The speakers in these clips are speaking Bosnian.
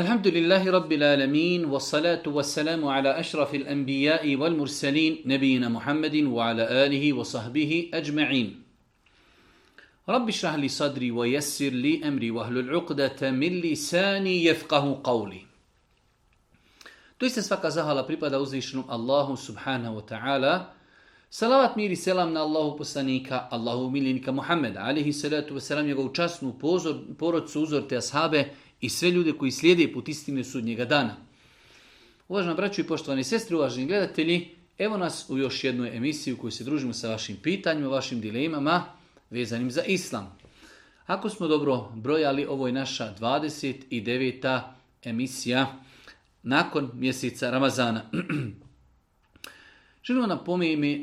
الحمد لله رب العالمين والصلاة والسلام على أشرف الأنبياء والمرسلين نبينا محمد وعلى آله وصحبه أجمعين رب اشرح لي صدري ويسر لي أمري وأهل العقدة من لساني يفقه قولي Doista svaka zahvala pripada uzvišenom Allahu subhanahu wa ta'ala. Salavat mir i selam na Allahu poslanika, Allahu miljenika Muhammeda, alihi salatu wa salam, njegovu časnu pozor, porodcu, uzor te ashabe i sve ljude koji slijede put istine sudnjega dana. Uvažena braćo i poštovani sestri, uvaženi gledatelji, evo nas u još jednoj emisiji u kojoj se družimo sa vašim pitanjima, vašim dilemama vezanim za islam. Ako smo dobro brojali, ovo je naša 29. emisija nakon mjeseca Ramazana. Želimo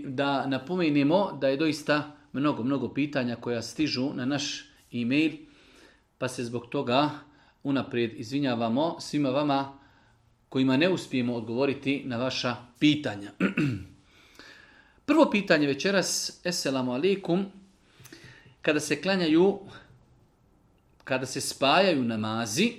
da napomenemo da je doista mnogo, mnogo pitanja koja stižu na naš e-mail, pa se zbog toga unaprijed izvinjavamo svima vama kojima ne uspijemo odgovoriti na vaša pitanja. Prvo pitanje večeras, eselamu alikum, kada se klanjaju, kada se spajaju namazi,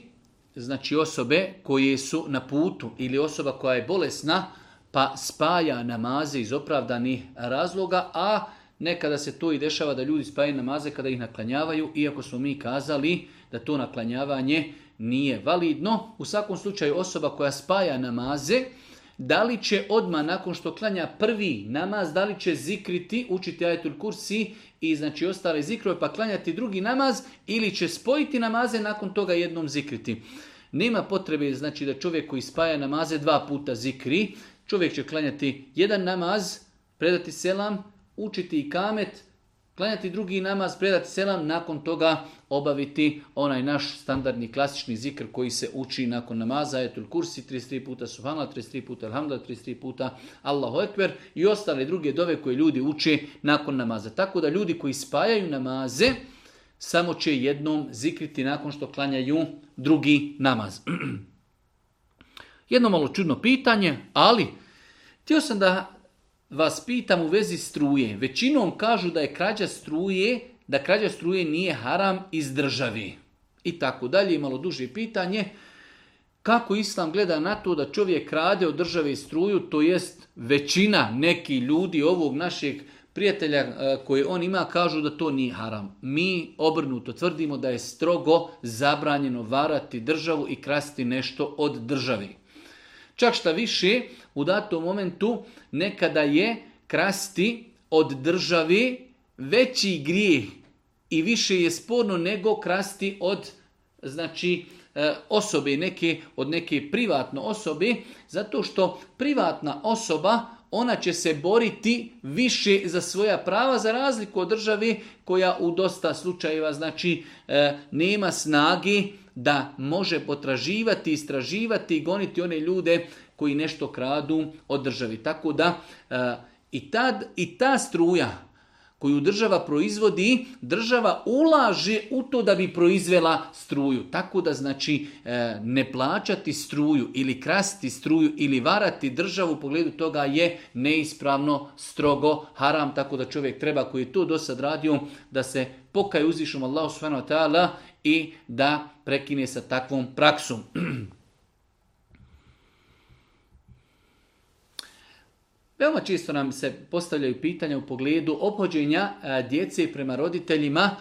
znači osobe koje su na putu ili osoba koja je bolesna, pa spaja namaze iz opravdanih razloga, a Nekada se to i dešava da ljudi spajaju namaze kada ih naklanjavaju, iako smo mi kazali da to naklanjavanje nije validno. U svakom slučaju osoba koja spaja namaze, da li će odmah nakon što klanja prvi namaz, da li će zikriti, učiti ajetul kursi i znači ostale zikrove pa klanjati drugi namaz ili će spojiti namaze nakon toga jednom zikriti. Nema potrebe znači da čovjek koji spaja namaze dva puta zikri, čovjek će klanjati jedan namaz, predati selam, učiti i kamet, klanjati drugi namaz, predati selam, nakon toga obaviti onaj naš standardni klasični zikr koji se uči nakon namaza, etul kursi, 33 puta subhanallah, 33 puta Hamda 33 puta Allahu ekber i ostale druge dove koje ljudi uče nakon namaza. Tako da ljudi koji spajaju namaze, samo će jednom zikriti nakon što klanjaju drugi namaz. Jedno malo čudno pitanje, ali htio sam da vas pitam u vezi struje. Većinom kažu da je krađa struje, da krađa struje nije haram iz državi. I tako dalje, malo duže pitanje. Kako Islam gleda na to da čovjek krade od države struju, to jest većina neki ljudi ovog našeg prijatelja e, koje on ima kažu da to nije haram. Mi obrnuto tvrdimo da je strogo zabranjeno varati državu i krasti nešto od države. Čak šta više, u datom momentu nekada je krasti od državi veći grijeh i više je sporno nego krasti od znači e, osobe neke od neke privatne osobe zato što privatna osoba ona će se boriti više za svoja prava za razliku od države koja u dosta slučajeva znači e, nema snagi da može potraživati, istraživati i goniti one ljude koji nešto kradu od državi. Tako da eh, i, ta, i ta struja koju država proizvodi, država ulaže u to da bi proizvela struju. Tako da znači eh, ne plaćati struju ili krasti struju ili varati državu u pogledu toga je neispravno, strogo, haram. Tako da čovjek treba koji je to do sad radio da se pokaje uzvišom Allahu subhanahu i da prekine sa takvom praksom. Veoma čisto nam se postavljaju pitanja u pogledu opođenja e, djece prema roditeljima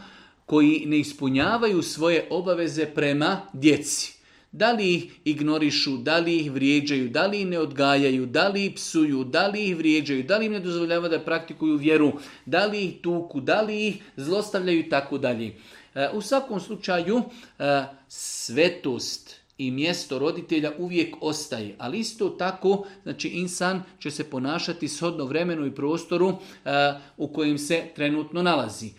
koji ne ispunjavaju svoje obaveze prema djeci. Da li ih ignorišu, da li ih vrijeđaju, da li ih ne odgajaju, da li ih psuju, da li ih vrijeđaju, da li im ne dozvoljava da praktikuju vjeru, da li ih tuku, da li ih zlostavljaju i tako dalje. E, u svakom slučaju e, svetost i mjesto roditelja uvijek ostaje, ali isto tako znači insan će se ponašati shodno vremenu i prostoru e, u kojem se trenutno nalazi.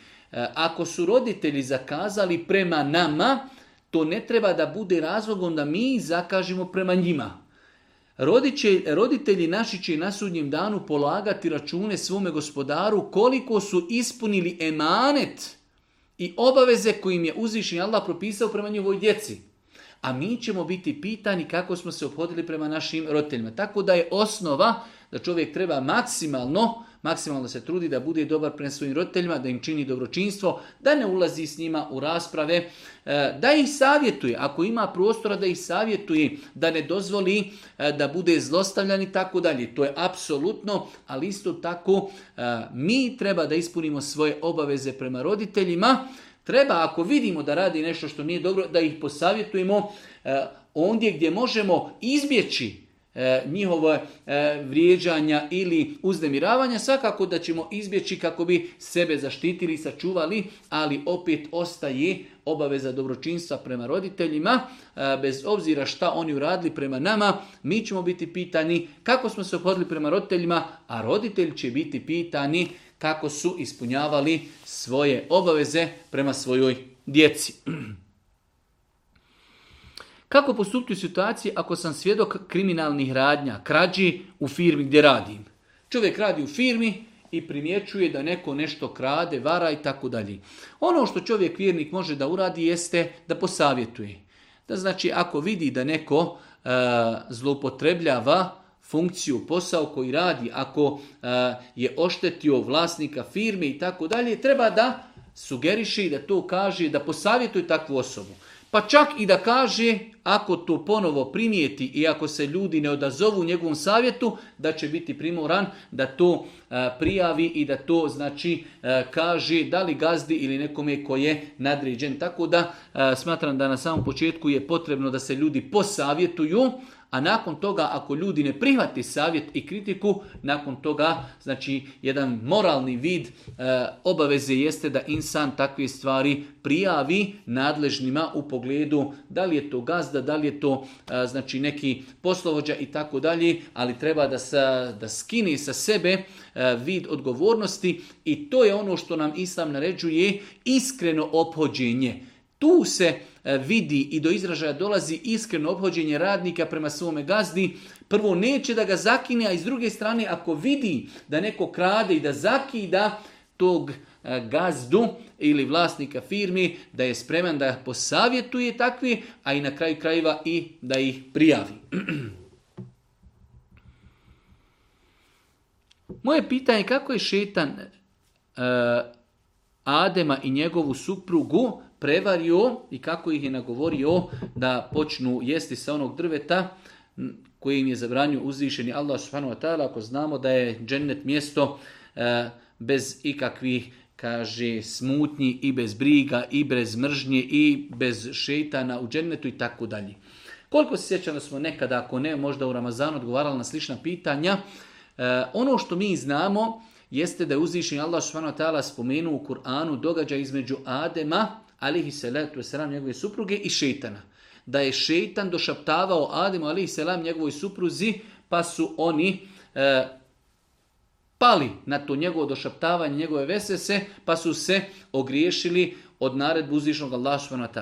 Ako su roditelji zakazali prema nama, to ne treba da bude razlogom da mi zakažemo prema njima. roditelji naši će na sudnjem danu polagati račune svome gospodaru koliko su ispunili emanet i obaveze kojim je uzvišen Allah propisao prema njihovoj djeci. A mi ćemo biti pitani kako smo se obhodili prema našim roditeljima. Tako da je osnova da čovjek treba maksimalno maksimalno se trudi da bude dobar prema svojim roditeljima, da im čini dobročinstvo, da ne ulazi s njima u rasprave, e, da ih savjetuje, ako ima prostora da ih savjetuje, da ne dozvoli e, da bude zlostavljan i tako dalje. To je apsolutno, ali isto tako e, mi treba da ispunimo svoje obaveze prema roditeljima, Treba ako vidimo da radi nešto što nije dobro, da ih posavjetujemo ondje gdje možemo izbjeći e, njihova e, vrijeđanja ili uznemiravanja, svakako da ćemo izbjeći kako bi sebe zaštitili i sačuvali, ali opet ostaje obaveza dobročinstva prema roditeljima, e, bez obzira šta oni uradili prema nama, mi ćemo biti pitani kako smo se obhodili prema roditeljima, a roditelj će biti pitani kako su ispunjavali svoje obaveze prema svojoj djeci. Kako postupiti u situaciji ako sam svjedok kriminalnih radnja, krađi u firmi gdje radim? Čovjek radi u firmi i primjećuje da neko nešto krade, vara i tako dalje. Ono što čovjek vjernik može da uradi jeste da posavjetuje. Da znači ako vidi da neko e, zloupotrebljava funkciju, posao koji radi, ako e, je oštetio vlasnika firme i tako dalje, treba da sugeriši, da to kaže, da posavjetuje takvu osobu. Pa čak i da kaže, ako to ponovo primijeti i ako se ljudi ne odazovu njegovom savjetu, da će biti primoran da to e, prijavi i da to znači e, kaže da li gazdi ili nekome ko je nadređen. Tako da e, smatram da na samom početku je potrebno da se ljudi posavjetuju, a nakon toga ako ljudi ne prihvati savjet i kritiku, nakon toga znači jedan moralni vid e, obaveze jeste da insan takve stvari prijavi nadležnima u pogledu da li je to gazda, da li je to e, znači neki poslovođa i tako dalje, ali treba da, sa, da skini sa sebe e, vid odgovornosti i to je ono što nam Islam naređuje iskreno ophođenje. Tu se E, vidi i do izražaja dolazi iskreno obhođenje radnika prema svome gazdi, prvo neće da ga zakine, a iz druge strane ako vidi da neko krade i da zakida tog e, gazdu ili vlasnika firmi, da je spreman da posavjetuje takvi, a i na kraju krajeva i da ih prijavi. Moje pitanje kako je šetan e, Adema i njegovu suprugu prevario i kako ih je nagovorio da počnu jesti sa onog drveta koji im je zabranio uzvišeni Allah subhanahu wa ta'ala ako znamo da je džennet mjesto e, bez ikakvih kaže smutnji i bez briga i bez mržnje i bez šeitana u džennetu i tako dalje. Koliko se sjećam da smo nekada, ako ne, možda u Ramazanu odgovarali na slična pitanja, e, ono što mi znamo jeste da je uzvišen Allah subhanahu spomenuo u Kur'anu događaj između Adema alihi salatu wasalam, njegove supruge i šejtana. Da je šeitan došaptavao Ademu, alihi salam, njegovoj supruzi, pa su oni e, pali na to njegovo došaptavanje, njegove vesese, pa su se ogriješili od naredbu uzvišnog Allah s.w.t.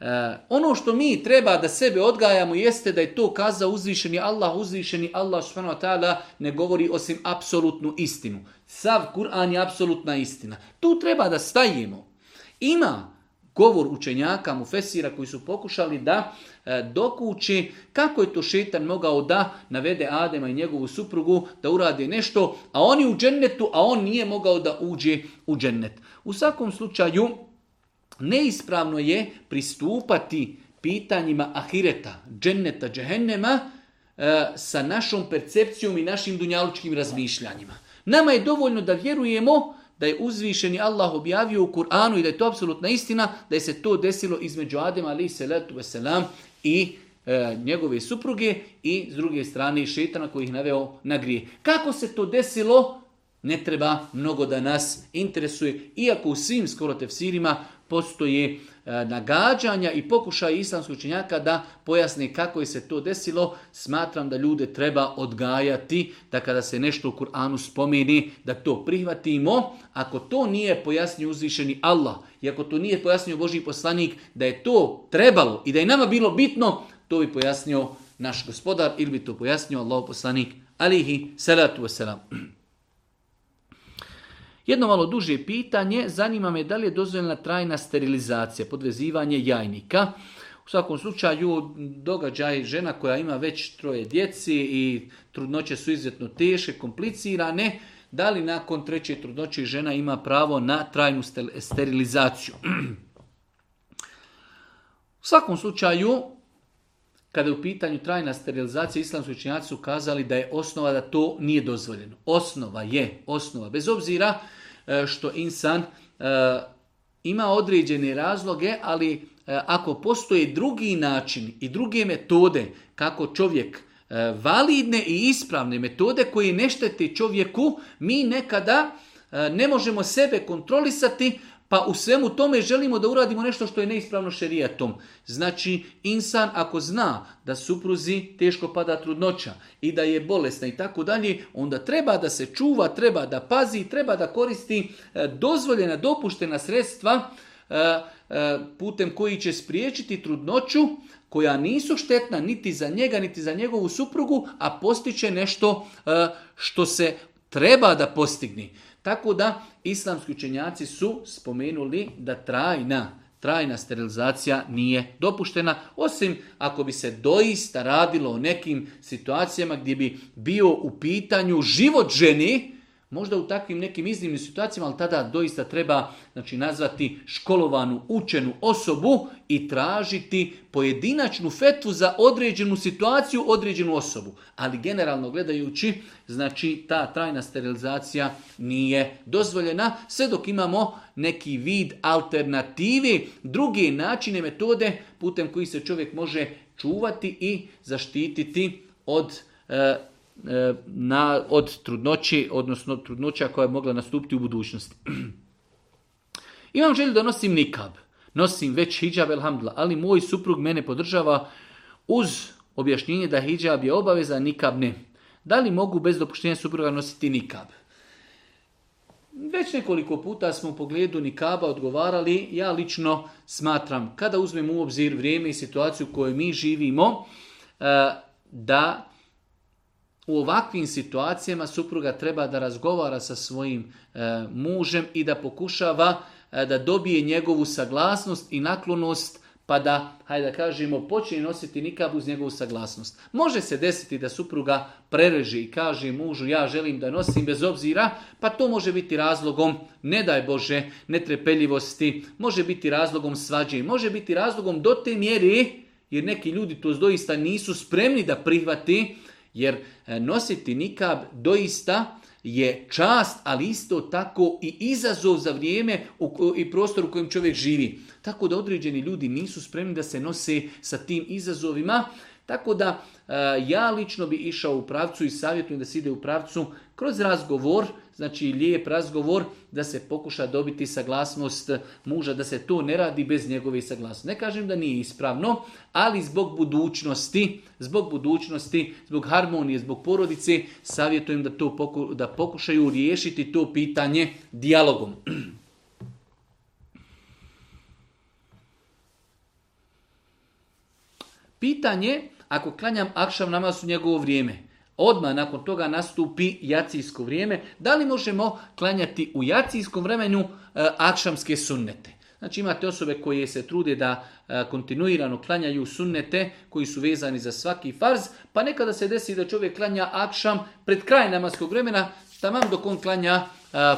e, ono što mi treba da sebe odgajamo jeste da je to kaza uzvišeni Allah, uzvišeni Allah s.w.t. ne govori osim apsolutnu istinu. Sav Kur'an je apsolutna istina. Tu treba da stajimo. Ima govor učenjaka mu Fesira koji su pokušali da e, kako je to šetan mogao da navede Adema i njegovu suprugu da urade nešto, a oni u džennetu, a on nije mogao da uđe u džennet. U svakom slučaju, neispravno je pristupati pitanjima ahireta, dženneta, džehennema, e, sa našom percepcijom i našim dunjalučkim razmišljanjima. Nama je dovoljno da vjerujemo da je uzvišeni Allah objavio u Kur'anu i da je to apsolutna istina, da je se to desilo između Adema ali salatu i e, njegove supruge i s druge strane šetana koji ih naveo na grije. Kako se to desilo? Ne treba mnogo da nas interesuje, iako u svim skoro tefsirima postoje E, nagađanja i pokušaja islamskog učenjaka da pojasne kako je se to desilo, smatram da ljude treba odgajati, da kada se nešto u Kur'anu spomeni, da to prihvatimo. Ako to nije pojasnio uzvišeni Allah i ako to nije pojasnio Boži poslanik, da je to trebalo i da je nama bilo bitno, to bi pojasnio naš gospodar ili bi to pojasnio Allah poslanik alihi salatu wasalam. Jedno malo duže pitanje, zanima me da li je dozvoljena trajna sterilizacija, podvezivanje jajnika. U svakom slučaju događaj žena koja ima već troje djeci i trudnoće su izuzetno teše, komplicirane, da li nakon treće trudnoće žena ima pravo na trajnu sterilizaciju. U svakom slučaju, kada je u pitanju trajna sterilizacija, islamski učinjaci su kazali da je osnova da to nije dozvoljeno. Osnova je, osnova. Bez obzira e, što insan e, ima određene razloge, ali e, ako postoje drugi način i druge metode kako čovjek validne i ispravne metode koje ne štete čovjeku, mi nekada ne možemo sebe kontrolisati pa u svemu tome želimo da uradimo nešto što je neispravno šerijatom. Znači, insan ako zna da supruzi teško pada trudnoća i da je bolesna i tako dalje, onda treba da se čuva, treba da pazi, treba da koristi e, dozvoljena, dopuštena sredstva e, e, putem koji će spriječiti trudnoću koja nisu štetna niti za njega, niti za njegovu suprugu, a postiće nešto što se treba da postigni. Tako da islamski učenjaci su spomenuli da trajna, trajna sterilizacija nije dopuštena, osim ako bi se doista radilo o nekim situacijama gdje bi bio u pitanju život ženi, Možda u takvim nekim iznimnim situacijama, ali tada doista treba znači, nazvati školovanu, učenu osobu i tražiti pojedinačnu fetvu za određenu situaciju, određenu osobu. Ali generalno gledajući, znači ta trajna sterilizacija nije dozvoljena, sve dok imamo neki vid alternativi, druge načine, metode putem kojih se čovjek može čuvati i zaštititi od e, E, na, od trudnoći, odnosno trudnoća koja je mogla nastupiti u budućnosti. Imam želju da nosim nikab. Nosim već hijab, elhamdla, ali moj suprug mene podržava uz objašnjenje da hijab je obaveza, nikab ne. Da li mogu bez dopuštenja supruga nositi nikab? Već nekoliko puta smo u pogledu nikaba odgovarali, ja lično smatram, kada uzmem u obzir vrijeme i situaciju u kojoj mi živimo, e, da u ovakvim situacijama supruga treba da razgovara sa svojim e, mužem i da pokušava e, da dobije njegovu saglasnost i naklonost pa da, hajde da kažemo, počinje nositi nikab uz njegovu saglasnost. Može se desiti da supruga prereži i kaže mužu ja želim da nosim bez obzira, pa to može biti razlogom, ne daj Bože, netrepeljivosti, može biti razlogom svađe, može biti razlogom do te mjeri, jer neki ljudi to doista nisu spremni da prihvati, jer e, nositi nikab doista je čast, ali isto tako i izazov za vrijeme i prostor u kojem čovjek živi. Tako da određeni ljudi nisu spremni da se nose sa tim izazovima. Tako da e, ja lično bi išao u pravcu i savjetujem da se ide u pravcu kroz razgovor znači lijep razgovor da se pokuša dobiti saglasnost muža, da se to ne radi bez njegove saglasnosti. Ne kažem da nije ispravno, ali zbog budućnosti, zbog budućnosti, zbog harmonije, zbog porodice, savjetujem da, to da pokušaju riješiti to pitanje dijalogom. Pitanje, ako klanjam akšav namaz u njegovo vrijeme, Odmah nakon toga nastupi jacijsko vrijeme. Da li možemo klanjati u jacijskom vremenu e, akšamske sunnete? Znači imate osobe koje se trude da e, kontinuirano klanjaju sunnete koji su vezani za svaki farz, pa nekada se desi da čovjek klanja akšam pred kraj namaskog vremena, tamam dok on klanja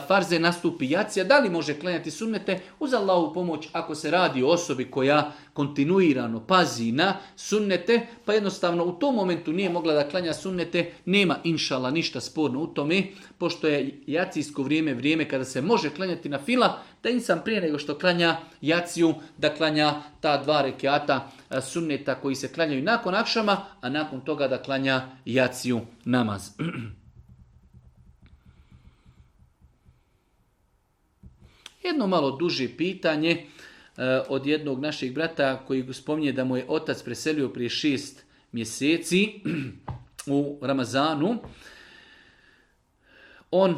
farze nastupi jacija, da li može klanjati sunnete uz Allahu pomoć ako se radi o osobi koja kontinuirano pazi na sunnete, pa jednostavno u tom momentu nije mogla da klanja sunnete, nema inšala ništa sporno u tome, pošto je jacijsko vrijeme vrijeme kada se može klanjati na fila, da insan prije nego što klanja jaciju, da klanja ta dva rekiata sunneta koji se klanjaju nakon akšama, a nakon toga da klanja jaciju namaz. Jedno malo duže pitanje e, od jednog našeg brata koji spominje da mu je otac preselio prije šest mjeseci u Ramazanu. On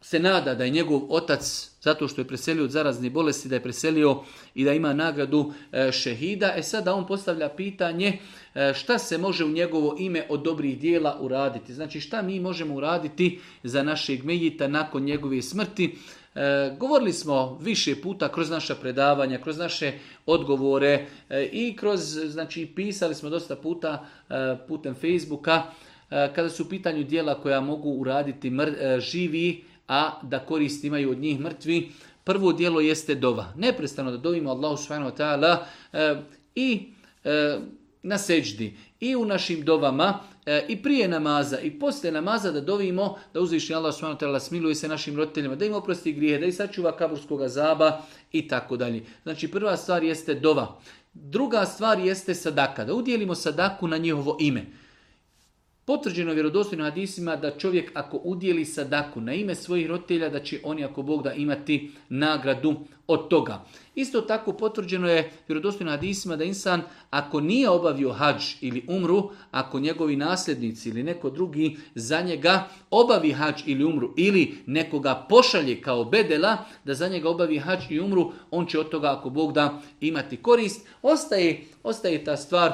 se nada da je njegov otac, zato što je preselio od zarazne bolesti, da je preselio i da ima nagradu e, šehida. E da on postavlja pitanje, E, šta se može u njegovo ime od dobrih dijela uraditi. Znači šta mi možemo uraditi za našeg mejita nakon njegove smrti. E, govorili smo više puta kroz naša predavanja, kroz naše odgovore e, i kroz, znači pisali smo dosta puta putem Facebooka kada su u pitanju dijela koja mogu uraditi živi, a da korist imaju od njih mrtvi. Prvo dijelo jeste dova. Neprestano da dovimo Allahu subhanahu wa i na seđdi i u našim dovama e, i prije namaza i poslije namaza da dovimo da uzvišnji Allah subhanahu smiluje se našim roditeljima, da im oprosti grije, da ih sačuva kaburskog zaba i tako dalje. Znači prva stvar jeste dova. Druga stvar jeste sadaka, da udjelimo sadaku na njihovo ime. Potvrđeno vjerodostojno hadisima da čovjek ako udjeli sadaku na ime svojih roditelja, da će oni ako Bog da imati nagradu od toga. Isto tako potvrđeno je vjerodostojno hadisima da insan ako nije obavio hađ ili umru, ako njegovi nasljednici ili neko drugi za njega obavi hađ ili umru ili nekoga pošalje kao bedela da za njega obavi hađ i umru, on će od toga ako Bog da imati korist. Ostaje, ostaje ta stvar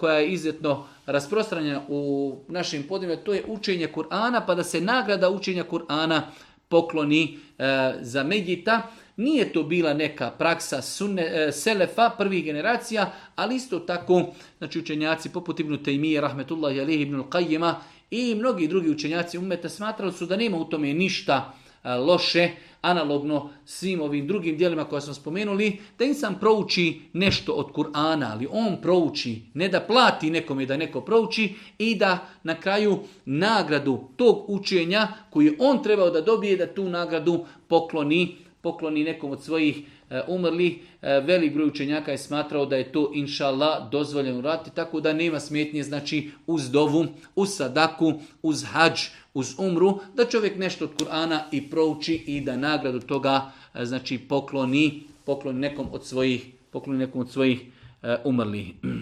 koja je izuzetno rasprostranjena u našim podima, to je učenje Kur'ana, pa da se nagrada učenja Kur'ana pokloni e, za Medjita. Nije to bila neka praksa e, Selefa, prvih generacija, ali isto tako znači učenjaci poput ibn Tejmije, Rahmetullah, Jalih, Ibn Qajjima i mnogi drugi učenjaci umeta smatrali su da nema u tome ništa loše, analogno svim ovim drugim dijelima koja smo spomenuli, da sam prouči nešto od Kur'ana, ali on prouči, ne da plati nekome da neko prouči i da na kraju nagradu tog učenja koji on trebao da dobije, da tu nagradu pokloni pokloni nekom od svojih E, umrli, e, velik broj učenjaka je smatrao da je to inšallah dozvoljeno raditi, tako da nema smetnje znači uz dovu, uz sadaku, uz hađ, uz umru, da čovjek nešto od Kur'ana i prouči i da nagradu toga e, znači pokloni, pokloni nekom od svojih, pokloni nekom od svojih umrlih.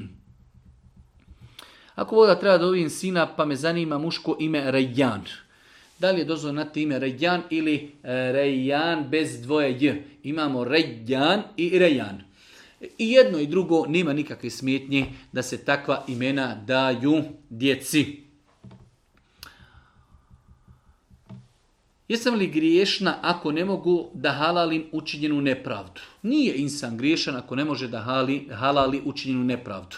Ako voda treba da ovim sina, pa me zanima muško ime Rajan. Da li je dozvoljeno na time Rejan ili e, Rejan bez dvoje J? Imamo Rejan i Rejan. I jedno i drugo nema nikakve smjetnje da se takva imena daju djeci. Jesam li griješna ako ne mogu da halalim učinjenu nepravdu? Nije insan griješan ako ne može da halali učinjenu nepravdu.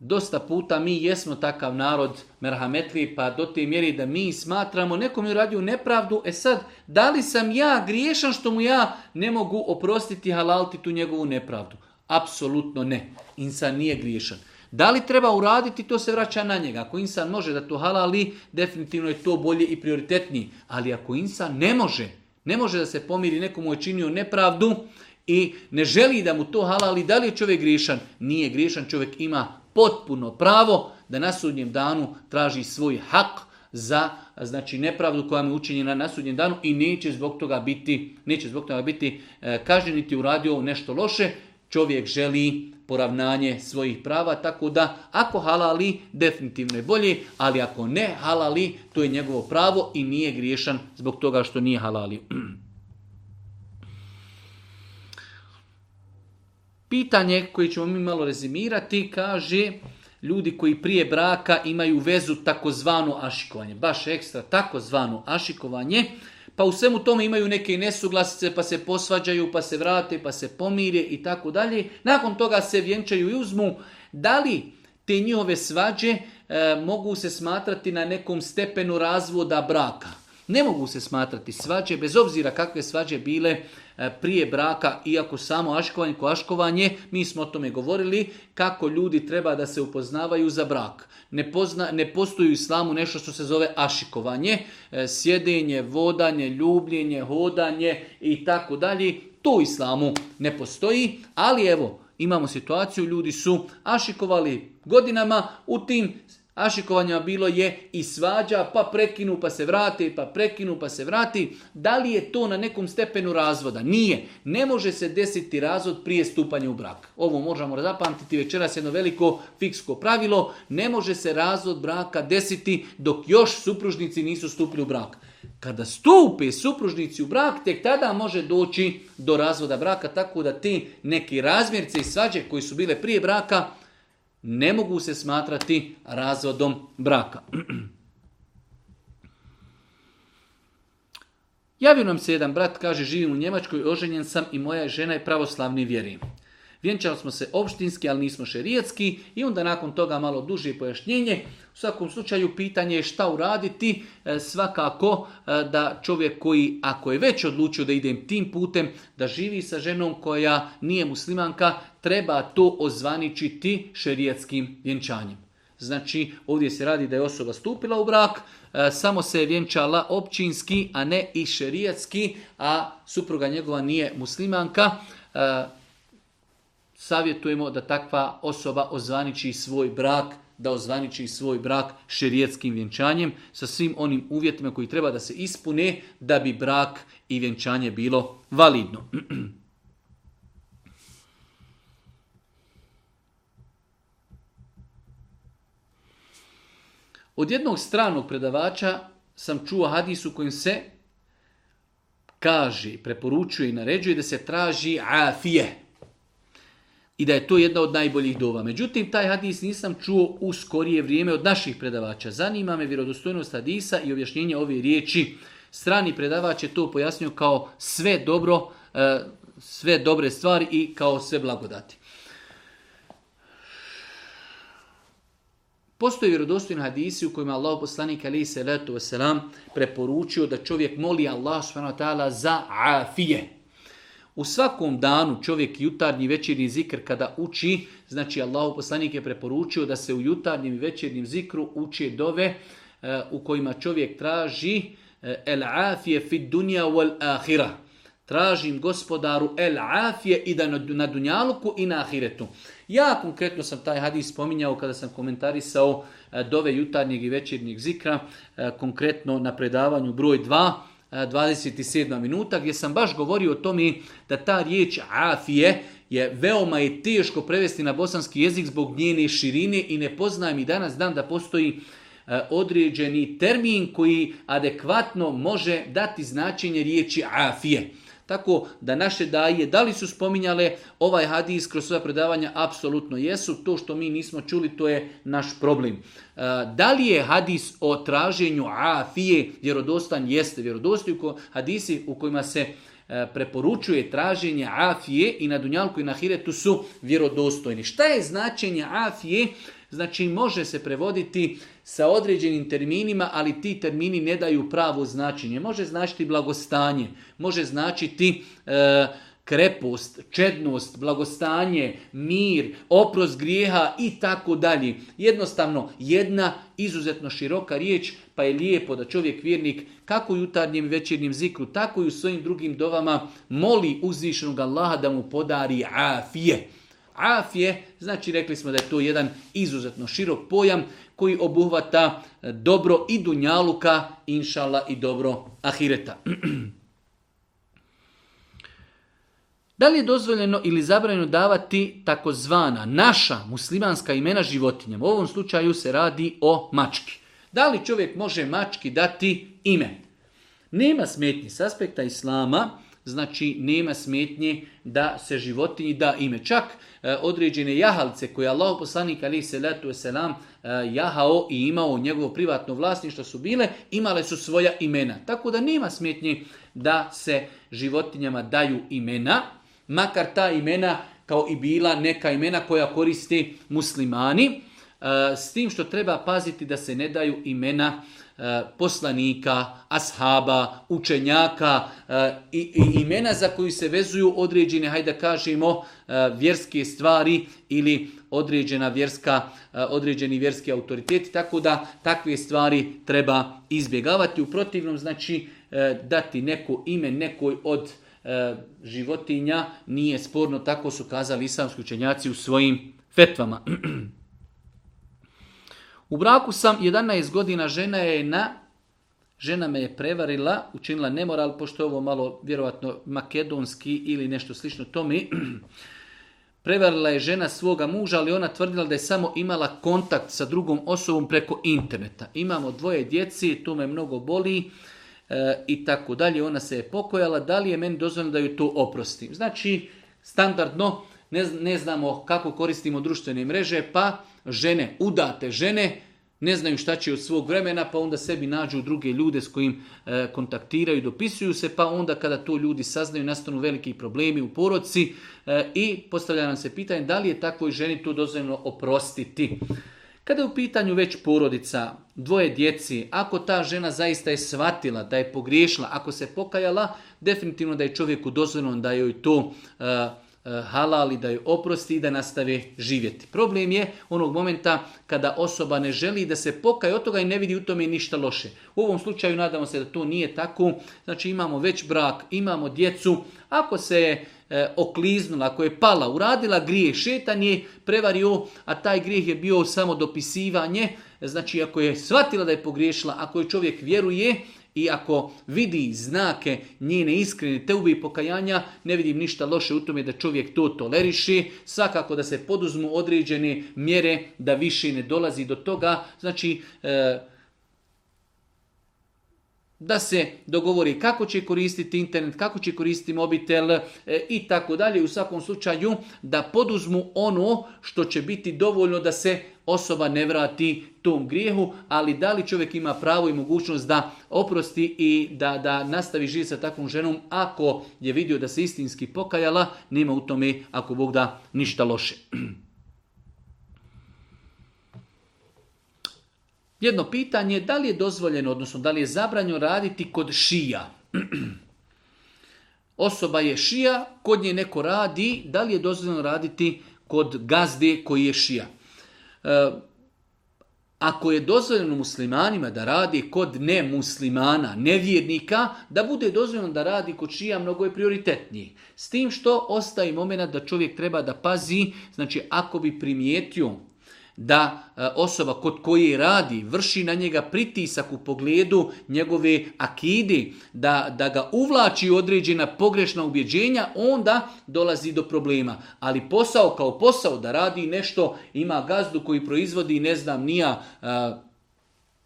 Dosta puta mi jesmo takav narod merhametli, pa do te mjeri da mi smatramo nekom je radio nepravdu, e sad, da li sam ja griješan što mu ja ne mogu oprostiti halalti tu njegovu nepravdu? Apsolutno ne. Insan nije griješan. Da li treba uraditi, to se vraća na njega. Ako insan može da to halali, definitivno je to bolje i prioritetniji. Ali ako insan ne može, ne može da se pomiri, nekomu je činio nepravdu i ne želi da mu to halali, da li je čovjek griješan? Nije griješan, čovjek ima potpuno pravo da na sudnjem danu traži svoj hak za znači nepravdu koja mu je učinjena na sudnjem danu i neće zbog toga biti neće zbog toga biti e, kažnjen niti uradio nešto loše čovjek želi poravnanje svojih prava, tako da ako halali, definitivno je bolje, ali ako ne halali, to je njegovo pravo i nije griješan zbog toga što nije halali. Pitanje koje ćemo mi malo rezimirati kaže ljudi koji prije braka imaju vezu takozvano ašikovanje, baš ekstra takozvano ašikovanje, pa u svemu tome imaju neke nesuglasice, pa se posvađaju, pa se vrate, pa se pomire i tako dalje. Nakon toga se vjenčaju i uzmu. Da li te njihove svađe e, mogu se smatrati na nekom stepenu razvoda braka? Ne mogu se smatrati svađe, bez obzira kakve svađe bile E, prije braka, iako samo aškovanje ko aškovanje, mi smo o tome govorili, kako ljudi treba da se upoznavaju za brak. Ne, ne postoji u islamu nešto što se zove ašikovanje, e, sjedenje, vodanje, ljubljenje, hodanje i tako dalje. To u islamu ne postoji, ali evo, imamo situaciju, ljudi su ašikovali godinama, u tim ašikovanja bilo je i svađa, pa prekinu pa se vrati, pa prekinu pa se vrati. Da li je to na nekom stepenu razvoda? Nije. Ne može se desiti razvod prije stupanja u brak. Ovo možemo zapamtiti večeras jedno veliko fiksko pravilo. Ne može se razvod braka desiti dok još supružnici nisu stupili u brak. Kada stupi supružnici u brak, tek tada može doći do razvoda braka, tako da ti neki razmjerce i svađe koji su bile prije braka ne mogu se smatrati razvodom braka. Javio nam se jedan brat, kaže, živim u Njemačkoj, oženjen sam i moja žena je pravoslavni vjeri vjenčali smo se opštinski, ali nismo šerijetski i onda nakon toga malo duže pojašnjenje. U svakom slučaju pitanje je šta uraditi, e, svakako e, da čovjek koji, ako je već odlučio da idem tim putem, da živi sa ženom koja nije muslimanka, treba to ozvaničiti šerijetskim vjenčanjem. Znači, ovdje se radi da je osoba stupila u brak, e, samo se je vjenčala općinski, a ne i šerijetski, a supruga njegova nije muslimanka savjetujemo da takva osoba ozvaniči svoj brak, da ozvaniči svoj brak šerijetskim vjenčanjem sa svim onim uvjetima koji treba da se ispune da bi brak i vjenčanje bilo validno. Od jednog stranog predavača sam čuo hadisu u kojem se kaže, preporučuje i naređuje da se traži afije, i da je to jedna od najboljih dova. Međutim, taj hadis nisam čuo u skorije vrijeme od naših predavača. Zanima me vjerodostojnost hadisa i objašnjenje ove riječi. Strani predavač je to pojasnio kao sve dobro, e, sve dobre stvari i kao sve blagodati. Postoje vjerodostojni hadisi u kojima Allah poslanik ali se preporučio da čovjek moli Allah za afije u svakom danu čovjek jutarnji večernji zikr kada uči, znači Allahu poslanik je preporučio da se u jutarnjem i večernjem zikru uči dove e, u kojima čovjek traži e, el afije fit dunja wal ahira. Tražim gospodaru el afije i da na dunjaluku i na ahiretu. Ja konkretno sam taj hadis spominjao kada sam komentarisao e, dove jutarnjeg i večernjeg zikra, konkretno na predavanju broj 2, 27 minuta gdje sam baš govorio o tome da ta riječ afije je veoma je teško prevesti na bosanski jezik zbog njene širine i ne poznajem i danas dan da postoji e, određeni termin koji adekvatno može dati značenje riječi afije. Tako da naše daje, da li su spominjale ovaj hadis kroz svoje predavanja? Apsolutno jesu. To što mi nismo čuli, to je naš problem. E, da li je hadis o traženju afije vjerodostan? Jeste vjerodostan. Hadisi u kojima se e, preporučuje traženje afije i na Dunjalku i na Hiretu su vjerodostojni. Šta je značenje afije? Znači može se prevoditi sa određenim terminima, ali ti termini ne daju pravo značenje. Može značiti blagostanje, može značiti e, krepost, čednost, blagostanje, mir, oprost grijeha i tako dalje. Jednostavno, jedna izuzetno široka riječ, pa je lijepo da čovjek vjernik kako u jutarnjem večernjem zikru, tako i u svojim drugim dovama moli uzvišenog Allaha da mu podari afije. Afije, znači rekli smo da je to jedan izuzetno širok pojam, koji obuhvata e, dobro i dunjaluka, inšala i dobro ahireta. Da li je dozvoljeno ili zabranjeno davati takozvana naša muslimanska imena životinjama? U ovom slučaju se radi o mački. Da li čovjek može mački dati ime? Nema smetnji s aspekta islama znači nema smetnje da se životinji da ime. Čak e, određene jahalice koje je Allah poslanik ali se letu jahao i imao njegovo privatno vlasništvo su bile, imale su svoja imena. Tako da nema smetnje da se životinjama daju imena, makar ta imena kao i bila neka imena koja koriste muslimani, e, s tim što treba paziti da se ne daju imena E, poslanika, ashaba, učenjaka e, i, imena za koji se vezuju određene, hajde da kažemo, e, vjerske stvari ili određena vjerska, određeni vjerski autoriteti, tako da takve stvari treba izbjegavati. U protivnom znači dati neko ime nekoj od životinja nije sporno, tako su kazali islamski učenjaci u svojim fetvama. U braku sam 11 godina, žena je na, žena me je prevarila, učinila nemoral, pošto je ovo malo vjerojatno makedonski ili nešto slično tome. Prevarila je žena svoga muža, ali ona tvrdila da je samo imala kontakt sa drugom osobom preko interneta. Imamo dvoje djeci, to me mnogo boli e, i tako dalje. Ona se je pokojala, da li je meni dozvoljeno da ju to oprostim? Znači, standardno, ne, ne znamo kako koristimo društvene mreže, pa žene, udate žene, ne znaju šta će od svog vremena, pa onda sebi nađu druge ljude s kojim e, kontaktiraju, dopisuju se, pa onda kada to ljudi saznaju, nastanu veliki problemi u poroci e, i postavlja nam se pitanje da li je takvoj ženi to dozvoljeno oprostiti. Kada je u pitanju već porodica, dvoje djeci, ako ta žena zaista je shvatila da je pogriješila, ako se pokajala, definitivno da je čovjeku dozvoljeno da joj to e, E, halali, da joj oprosti i da nastave živjeti. Problem je onog momenta kada osoba ne želi da se pokaje od toga i ne vidi u tome ništa loše. U ovom slučaju nadamo se da to nije tako. Znači imamo već brak, imamo djecu. Ako se je e, okliznula, ako je pala, uradila grijeh, šetan je prevario, a taj grijeh je bio samo dopisivanje. Znači ako je shvatila da je pogriješila, ako je čovjek vjeruje, i ako vidi znake njene iskrene teube i pokajanja, ne vidim ništa loše u tome da čovjek to toleriši, svakako da se poduzmu određene mjere da više ne dolazi do toga, znači e, da se dogovori kako će koristiti internet, kako će koristiti mobitel e, i tako dalje. U svakom slučaju da poduzmu ono što će biti dovoljno da se osoba ne vrati tom grijehu, ali da li čovjek ima pravo i mogućnost da oprosti i da, da nastavi živjeti sa takvom ženom ako je vidio da se istinski pokajala, nema u tome ako Bog da ništa loše. Jedno pitanje da li je dozvoljeno, odnosno da li je zabranjeno raditi kod šija. Osoba je šija, kod nje neko radi, da li je dozvoljeno raditi kod gazde koji je šija? E, ako je dozvoljeno muslimanima da radi kod nemuslimana, nevjernika, da bude dozvoljeno da radi kod čija mnogo je prioritetniji. S tim što ostaje moment da čovjek treba da pazi, znači ako bi primijetio da e, osoba kod koje radi vrši na njega pritisak u pogledu njegove akidi, da, da ga uvlači određena pogrešna ubjeđenja, onda dolazi do problema. Ali posao kao posao da radi nešto, ima gazdu koji proizvodi, ne znam, nija e,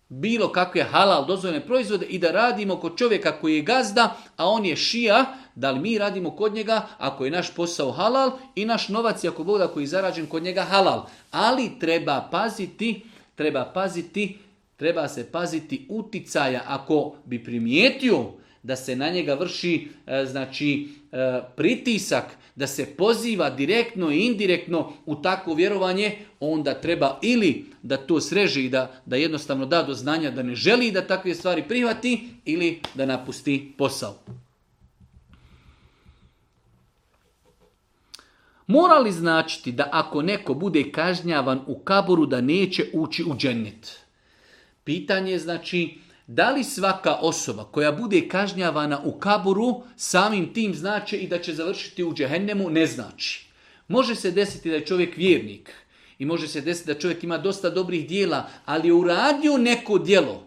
bilo kakve halal dozvoljene proizvode i da radimo kod čovjeka koji je gazda, a on je šija, da li mi radimo kod njega ako je naš posao halal i naš novac, ako Bog koji je zarađen kod njega halal. Ali treba paziti, treba paziti, treba se paziti uticaja ako bi primijetio da se na njega vrši e, znači e, pritisak, da se poziva direktno i indirektno u takvo vjerovanje, onda treba ili da to sreži i da, da jednostavno da do znanja da ne želi da takve stvari prihvati ili da napusti posao. Mora li značiti da ako neko bude kažnjavan u kaboru da neće ući u džennet? Pitanje je znači da li svaka osoba koja bude kažnjavana u kaboru samim tim znači i da će završiti u džehennemu? Ne znači. Može se desiti da je čovjek vjernik i može se desiti da čovjek ima dosta dobrih dijela, ali je uradio neko djelo.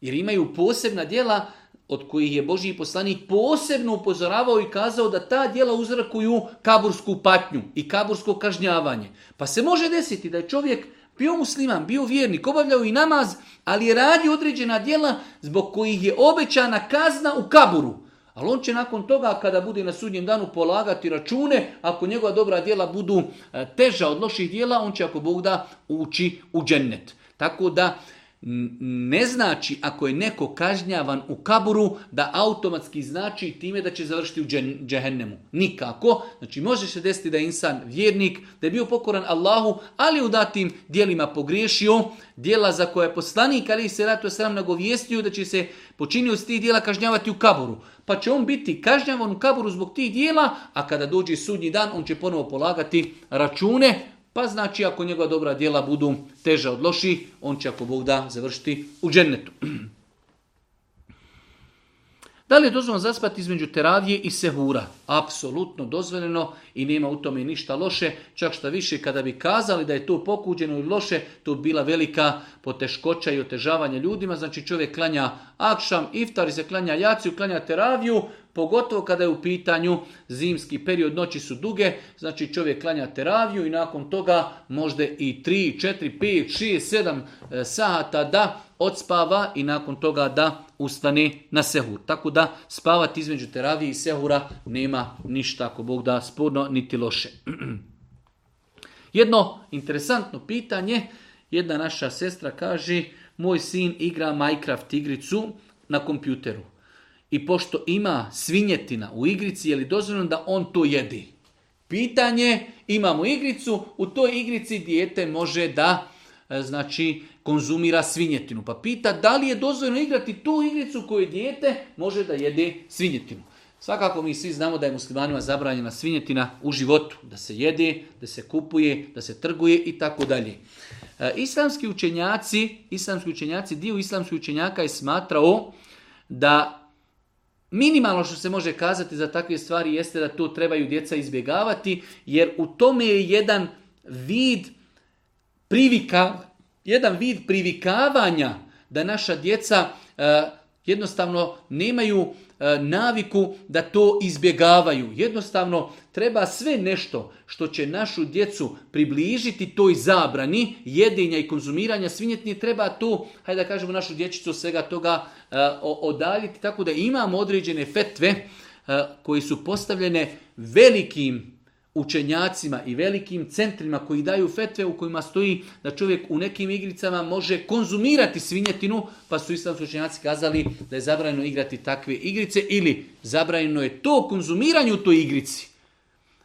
Jer imaju posebna djela od kojih je Božji poslanik posebno upozoravao i kazao da ta djela uzrakuju kabursku patnju i kabursko kažnjavanje. Pa se može desiti da je čovjek bio musliman, bio vjernik, obavljao i namaz, ali je radio određena djela zbog kojih je obećana kazna u kaburu. Ali on će nakon toga, kada bude na sudnjem danu, polagati račune. Ako njegova dobra djela budu e, teža od loših djela, on će, ako Bog da, ući u džennet. Tako da, ne znači ako je neko kažnjavan u kaburu da automatski znači time da će završiti u džehennemu. Nikako. Znači može se desiti da je insan vjernik, da je bio pokoran Allahu, ali u datim dijelima pogriješio, dijela za koje je poslanik ali se ratu sram nagovijestio da će se počinio s tih dijela kažnjavati u kaburu. Pa će on biti kažnjavan u kaburu zbog tih dijela, a kada dođe sudnji dan on će ponovo polagati račune pa znači ako njegova dobra djela budu teža od loših, on će ako Bog da završiti u džennetu. Da li je dozvoljeno zaspati između teravije i sehura? Apsolutno dozvoljeno i nema u tome ništa loše. Čak šta više, kada bi kazali da je to pokuđeno i loše, to bi bila velika poteškoća i otežavanje ljudima. Znači čovjek klanja akšam, iftar i se klanja jaciju, klanja teraviju, pogotovo kada je u pitanju zimski period, noći su duge, znači čovjek klanja teraviju i nakon toga možda i 3, 4, 5, 6, 7 sahata da odspava i nakon toga da ustane na sehur. Tako da spavati između teravije i sehura nema ništa, ako Bog da, spodno niti loše. Jedno interesantno pitanje, jedna naša sestra kaže, moj sin igra Minecraft igricu na kompjuteru. I pošto ima svinjetina u igrici, je li dozvoljeno da on to jedi? Pitanje, imamo igricu, u toj igrici dijete može da E, znači konzumira svinjetinu. Pa pita da li je dozvoljeno igrati tu igricu koju dijete može da jede svinjetinu. Svakako mi svi znamo da je muslimanima zabranjena svinjetina u životu, da se jede, da se kupuje, da se trguje i tako dalje. E, islamski učenjaci, islamski učenjaci, dio islamskih učenjaka je smatrao da minimalno što se može kazati za takve stvari jeste da to trebaju djeca izbjegavati, jer u tome je jedan vid privika, jedan vid privikavanja da naša djeca e, jednostavno nemaju e, naviku da to izbjegavaju. Jednostavno treba sve nešto što će našu djecu približiti toj zabrani jedinja i konzumiranja svinjetnje, treba to, hajde da kažemo, našu dječicu svega toga e, odaljiti. Tako da imamo određene fetve koji su postavljene velikim učenjacima i velikim centrima koji daju fetve u kojima stoji da čovjek u nekim igricama može konzumirati svinjetinu, pa su islamski učenjaci kazali da je zabranjeno igrati takve igrice ili zabranjeno je to konzumiranje u toj igrici.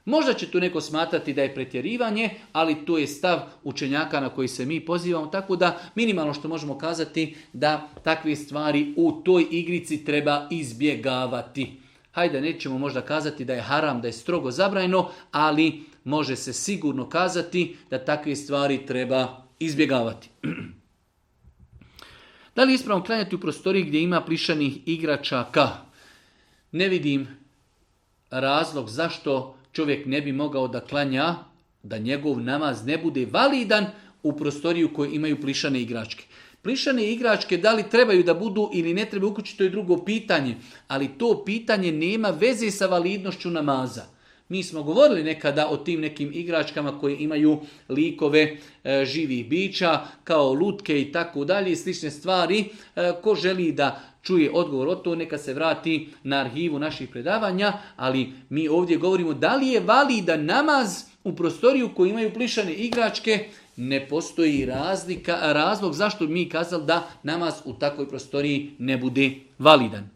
Možda će tu neko smatrati da je pretjerivanje, ali to je stav učenjaka na koji se mi pozivamo, tako da minimalno što možemo kazati da takve stvari u toj igrici treba izbjegavati hajde nećemo možda kazati da je haram, da je strogo zabrajno, ali može se sigurno kazati da takve stvari treba izbjegavati. Da li je ispravno klanjati u prostoriji gdje ima plišanih igračaka? Ne vidim razlog zašto čovjek ne bi mogao da klanja, da njegov namaz ne bude validan u prostoriju koji imaju plišane igračke. Plišane igračke da li trebaju da budu ili ne trebaju uključiti to je drugo pitanje. Ali to pitanje nema veze sa validnošću namaza. Mi smo govorili nekada o tim nekim igračkama koje imaju likove e, živih bića, kao lutke i tako dalje i slične stvari. E, ko želi da čuje odgovor o to, neka se vrati na arhivu naših predavanja, ali mi ovdje govorimo da li je validan namaz u prostoriju koji imaju plišane igračke ne postoji razlika, razlog zašto mi kazali da namaz u takvoj prostoriji ne bude validan.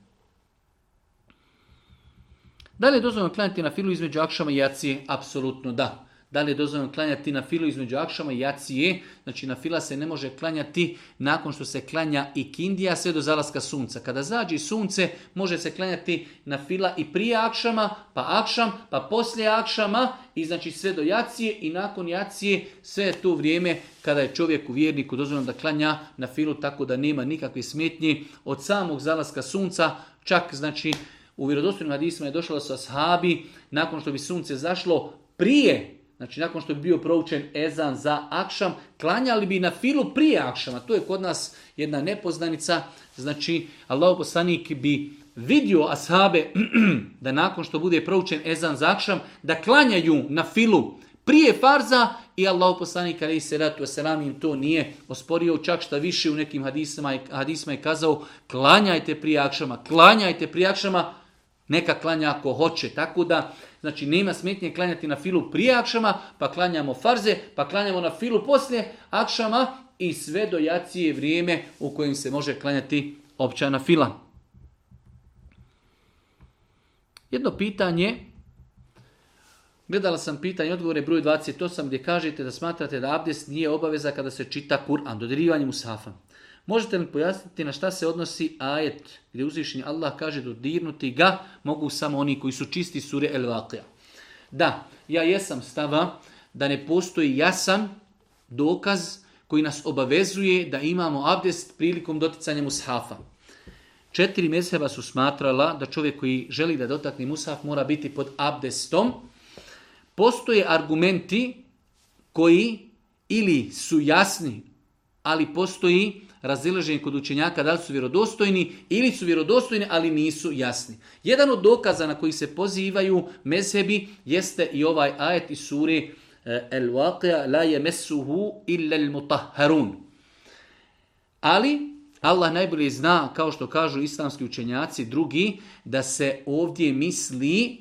Da li je dozvoljeno klanjati na filu između akšama i jacije? Apsolutno da da li je dozvoljeno klanjati na filu između akšama i jacije, znači na fila se ne može klanjati nakon što se klanja i kindija sve do zalaska sunca. Kada zađe sunce može se klanjati na fila i prije akšama, pa akšam, pa poslije akšama i znači sve do jacije i nakon jacije sve je to vrijeme kada je čovjek u vjerniku dozvoljeno da klanja na filu tako da nema nikakve smetnje od samog zalaska sunca, čak znači u vjerodostojnim hadisima je došlo sa ashabi nakon što bi sunce zašlo prije Znači, nakon što bi bio proučen ezan za akšam, klanjali bi na filu prije akšama. To je kod nas jedna nepoznanica. Znači, Allah poslanik bi vidio ashabe da nakon što bude proučen ezan za akšam, da klanjaju na filu prije farza i Allah poslanik ali se ratu im to nije osporio, čak šta više u nekim hadisma, hadisma je kazao klanjajte prije akšama, klanjajte prije akšama, neka klanja ako hoće. Tako da, znači, nema smetnje klanjati na filu prije akšama, pa klanjamo farze, pa klanjamo na filu poslije akšama i sve do vrijeme u kojem se može klanjati općana fila. Jedno pitanje, gledala sam pitanje odgovore broj 28 gdje kažete da smatrate da abdest nije obaveza kada se čita Kur'an, u Musafa. Možete li pojasniti na šta se odnosi ajet gdje uzvišenje Allah kaže dodirnuti ga mogu samo oni koji su čisti sure El Vakija. Da, ja jesam stava da ne postoji jasan dokaz koji nas obavezuje da imamo abdest prilikom doticanja mushafa. Četiri mezheba su smatrala da čovjek koji želi da dotakne mushaf mora biti pod abdestom. Postoje argumenti koji ili su jasni, ali postoji razilaženje kod učenjaka da li su vjerodostojni ili su vjerodostojni, ali nisu jasni. Jedan od dokaza na koji se pozivaju mezhebi jeste i ovaj ajet iz suri eh, El-Waqia la yamassuhu illa al-mutahharun. Ali Allah najbolje zna, kao što kažu islamski učenjaci drugi, da se ovdje misli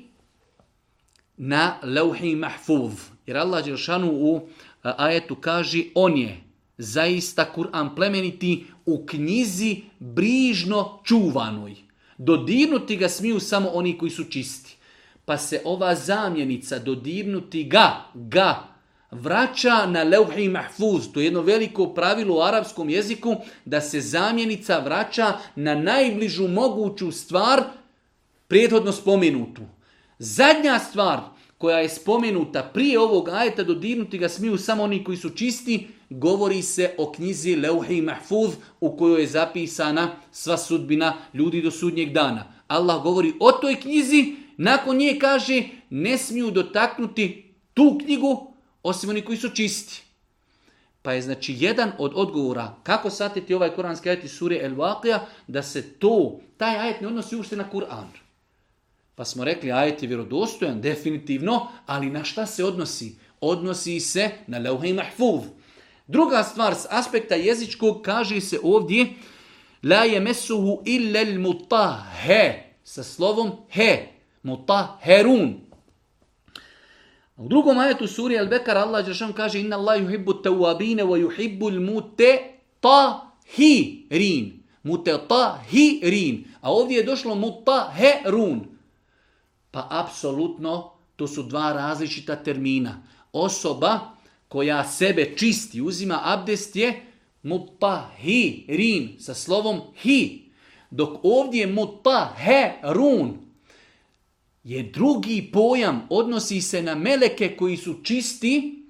na lauhi mahfuz. Jer Allah u eh, ajetu kaže on je zaista Kur'an plemeniti u knjizi brižno čuvanoj. Dodirnuti ga smiju samo oni koji su čisti. Pa se ova zamjenica dodirnuti ga, ga, vraća na levhi mahfuz. To je jedno veliko pravilo u arapskom jeziku da se zamjenica vraća na najbližu moguću stvar prethodno spomenutu. Zadnja stvar koja je spomenuta prije ovog ajeta dodirnuti ga smiju samo oni koji su čisti, govori se o knjizi Leuhi Mahfuz u kojoj je zapisana sva sudbina ljudi do sudnjeg dana. Allah govori o toj knjizi, nakon nje kaže ne smiju dotaknuti tu knjigu osim oni koji su čisti. Pa je znači jedan od odgovora kako satiti ovaj koranski ajet iz sure El Waqia da se to, taj ajet ne odnosi ušte na Kur'an. Pa smo rekli ajet je vjerodostojan, definitivno, ali na šta se odnosi? Odnosi se na Leuhi i Mahfuz. Druga stvar, s aspekta jezičkog, kaže se ovdje La je mesuhu al mutahe. Sa slovom he. Mutaherun. U drugom ajetu suri Al-Bekar Allah Đeršan kaže Inna Allah yuhibbu tawabine wa yuhibbu al-mutahhirin. Mutahhirin. A ovdje je došlo mutaherun. Pa apsolutno to su dva različita termina. Osoba koja sebe čisti, uzima abdest je mutahirin sa slovom hi. Dok ovdje mutahirun je drugi pojam, odnosi se na meleke koji su čisti,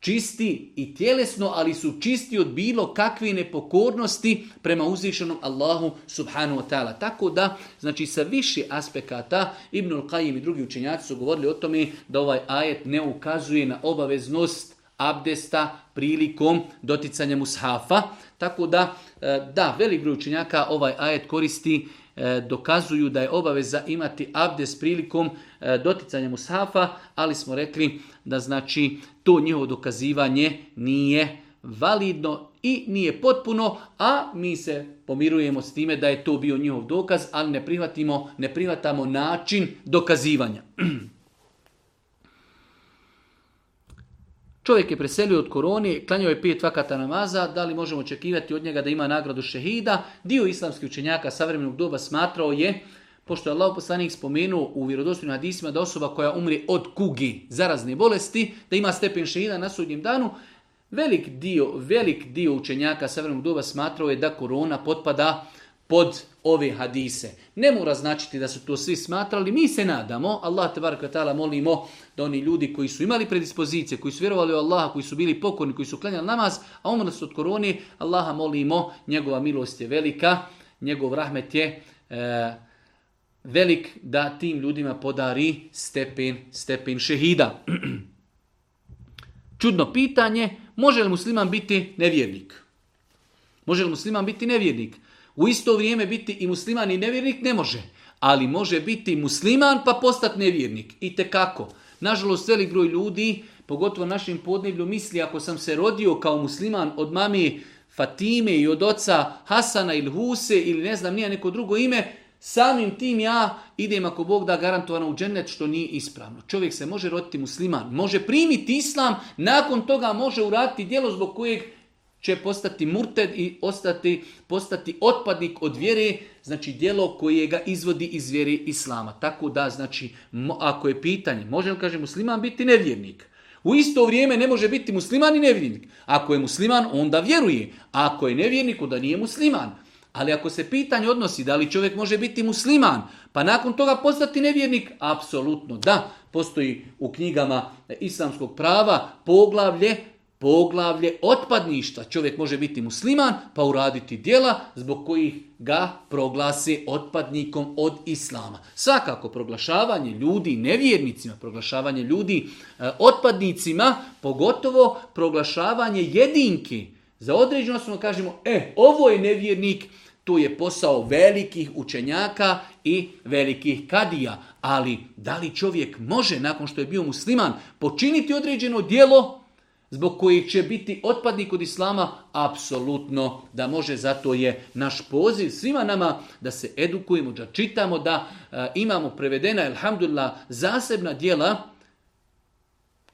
čisti i tjelesno, ali su čisti od bilo kakve nepokornosti prema uzvišenom Allahu subhanahu wa ta'ala. Tako da, znači sa više aspekata, Ibnul Qajim i drugi učenjaci su govorili o tome da ovaj ajet ne ukazuje na obaveznost abdesta prilikom doticanja mushafa. Tako da, e, da, velik broj ovaj ajet koristi e, dokazuju da je obaveza imati abdest prilikom e, doticanja mushafa, ali smo rekli da znači to njihovo dokazivanje nije validno i nije potpuno, a mi se pomirujemo s time da je to bio njihov dokaz, ali ne prihvatimo, ne prihvatamo način dokazivanja. Čovjek je preselio od korone, klanjao je pet vakata namaza, da li možemo očekivati od njega da ima nagradu šehida? Dio islamskih učenjaka savremenog doba smatrao je, pošto je Allah poslanik spomenuo u vjerodostojnim hadisima da osoba koja umri od kugi, zarazne bolesti, da ima stepen šehida na sudnjem danu, velik dio, velik dio učenjaka savremenog doba smatrao je da korona potpada pod ove hadise. Ne mora značiti da su to svi smatrali, mi se nadamo, Allah te molimo da oni ljudi koji su imali predispozicije, koji su vjerovali u Allaha, koji su bili pokorni, koji su klanjali namaz, a umrli su od koroni. Allaha molimo, njegova milost je velika, njegov rahmet je e, velik da tim ljudima podari stepen, stepen šehida. Čudno pitanje, može li musliman biti nevjernik? Može li musliman biti nevjernik? u isto vrijeme biti i musliman i nevjernik ne može. Ali može biti musliman pa postati nevjernik. I te kako. Nažalost, velik broj ljudi, pogotovo našim podneblju, misli ako sam se rodio kao musliman od mami Fatime i od oca Hasana ili Huse ili ne znam nije neko drugo ime, samim tim ja idem ako Bog da garantovano u džennet što nije ispravno. Čovjek se može roditi musliman, može primiti islam, nakon toga može uraditi djelo zbog kojeg će postati murted i ostati, postati otpadnik od vjere, znači djelo koje ga izvodi iz vjere Islama. Tako da, znači, ako je pitanje, može li, kaže musliman biti nevjernik. U isto vrijeme ne može biti musliman i nevjernik. Ako je musliman, onda vjeruje. ako je nevjernik, onda nije musliman. Ali ako se pitanje odnosi da li čovjek može biti musliman, pa nakon toga postati nevjernik, apsolutno da. Postoji u knjigama islamskog prava poglavlje poglavlje otpadništva. Čovjek može biti musliman pa uraditi djela zbog kojih ga proglasi otpadnikom od islama. Svakako proglašavanje ljudi nevjernicima, proglašavanje ljudi e, otpadnicima, pogotovo proglašavanje jedinki. Za određeno smo kažemo, e, ovo je nevjernik, to je posao velikih učenjaka i velikih kadija. Ali da li čovjek može nakon što je bio musliman počiniti određeno djelo zbog kojih će biti otpadnik od islama, apsolutno da može, zato je naš poziv svima nama da se edukujemo, da čitamo, da e, imamo prevedena, elhamdulillah, zasebna dijela,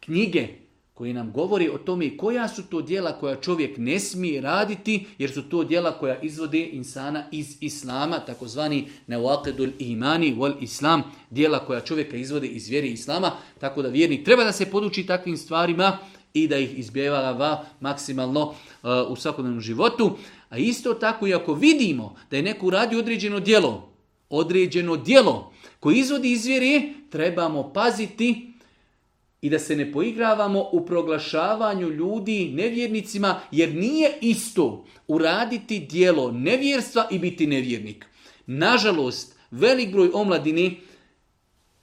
knjige koji nam govori o tome koja su to dijela koja čovjek ne smije raditi, jer su to dijela koja izvode insana iz islama, takozvani neuakedul imani wal islam, dijela koja čovjeka izvode iz vjeri islama, tako da vjernik treba da se poduči takvim stvarima, i da ih izbjevava maksimalno e, u svakodnevnom životu. A isto tako i ako vidimo da je neko uradio određeno djelo, određeno djelo koje izvodi izvjerije, trebamo paziti i da se ne poigravamo u proglašavanju ljudi nevjernicima, jer nije isto uraditi dijelo nevjerstva i biti nevjernik. Nažalost, velik broj omladini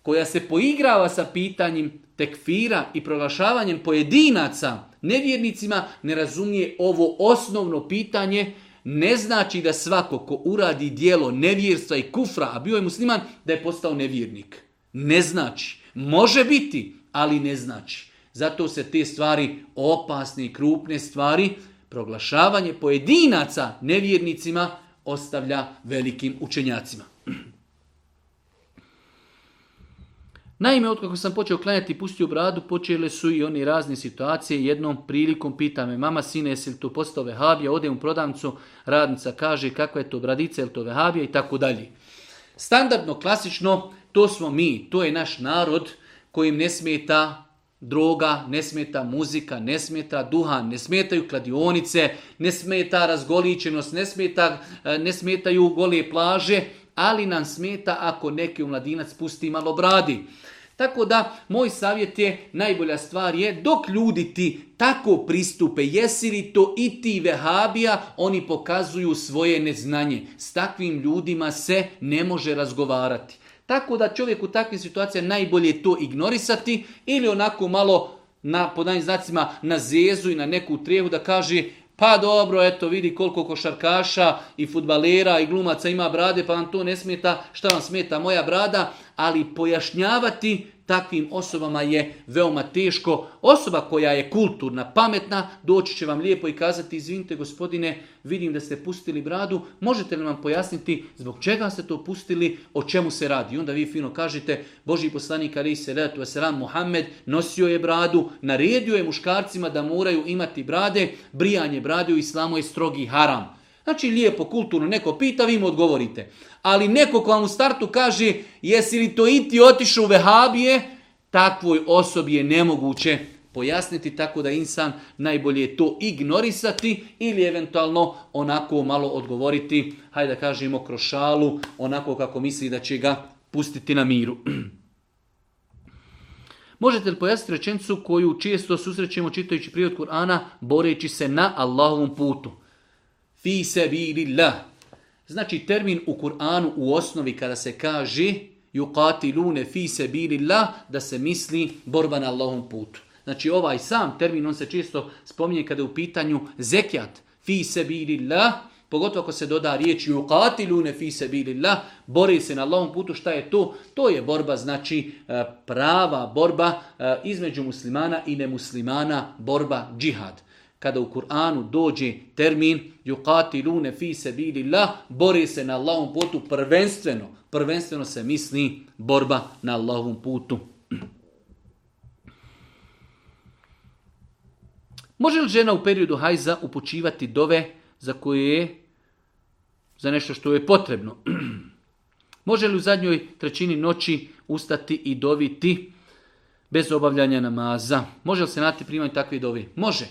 koja se poigrava sa pitanjem tekfira i proglašavanjem pojedinaca nevjernicima ne razumije ovo osnovno pitanje ne znači da svako ko uradi dijelo nevjerstva i kufra, a bio je musliman, da je postao nevjernik. Ne znači. Može biti, ali ne znači. Zato se te stvari, opasne i krupne stvari, proglašavanje pojedinaca nevjernicima ostavlja velikim učenjacima. Naime, otkako sam počeo klanjati i pustio bradu, počele su i oni razne situacije. Jednom prilikom pita me, mama sine, jesi li to postao vehabija? Ode u prodavnicu, radnica kaže kakva je to bradica, je to vehabija i tako dalje. Standardno, klasično, to smo mi, to je naš narod kojim ne smeta droga, ne smeta muzika, ne smeta duha, ne smetaju kladionice, ne smeta razgoličenost, ne, smeta, eh, ne smetaju gole plaže, ali nam smeta ako neki mladinac pusti malo bradi. Tako da, moj savjet je, najbolja stvar je, dok ljudi ti tako pristupe, jesi li to i ti vehabija, oni pokazuju svoje neznanje. S takvim ljudima se ne može razgovarati. Tako da čovjek u takvim situacijama najbolje je to ignorisati ili onako malo na, po znacima na zezu i na neku trijehu da kaže pa dobro, eto, vidi koliko košarkaša i futbalera i glumaca ima brade, pa vam to ne smeta. Šta vam smeta moja brada? ali pojašnjavati takvim osobama je veoma teško. Osoba koja je kulturna, pametna, doći će vam lijepo i kazati, izvinite gospodine, vidim da ste pustili bradu, možete li nam pojasniti zbog čega ste to pustili, o čemu se radi? I onda vi fino kažete, Boži poslanik Ali se redatu wasalam, nosio je bradu, naredio je muškarcima da moraju imati brade, brijanje brade u islamu je strogi haram. Znači lijepo, kulturno, neko pita, vi mu odgovorite. Ali neko ko vam u startu kaže jesi li to iti otišao u vehabije, takvoj osobi je nemoguće pojasniti tako da insan najbolje je to ignorisati ili eventualno onako malo odgovoriti, hajde da kažemo krošalu, onako kako misli da će ga pustiti na miru. Možete li pojasniti rečenicu koju često susrećemo čitajući prirod Kur'ana boreći se na Allahovom putu? fi sabilillah. Znači termin u Kur'anu u osnovi kada se kaže yuqatilune fi sabilillah da se misli borba na Allahom putu. Znači ovaj sam termin on se često spominje kada je u pitanju zekjat fi sabilillah, pogotovo ako se doda riječ lune fi sabilillah, bori se na Allahom putu, šta je to? To je borba, znači e, prava borba e, između muslimana i nemuslimana, borba džihad kada u Kur'anu dođe termin yuqatilune fi sabilillah, bori se na Allahom putu prvenstveno. Prvenstveno se misli borba na Allahom putu. Može li žena u periodu hajza upućivati dove za koje je za nešto što je potrebno? Može li u zadnjoj trećini noći ustati i doviti bez obavljanja namaza? Može li se nati primati takve dove? Može.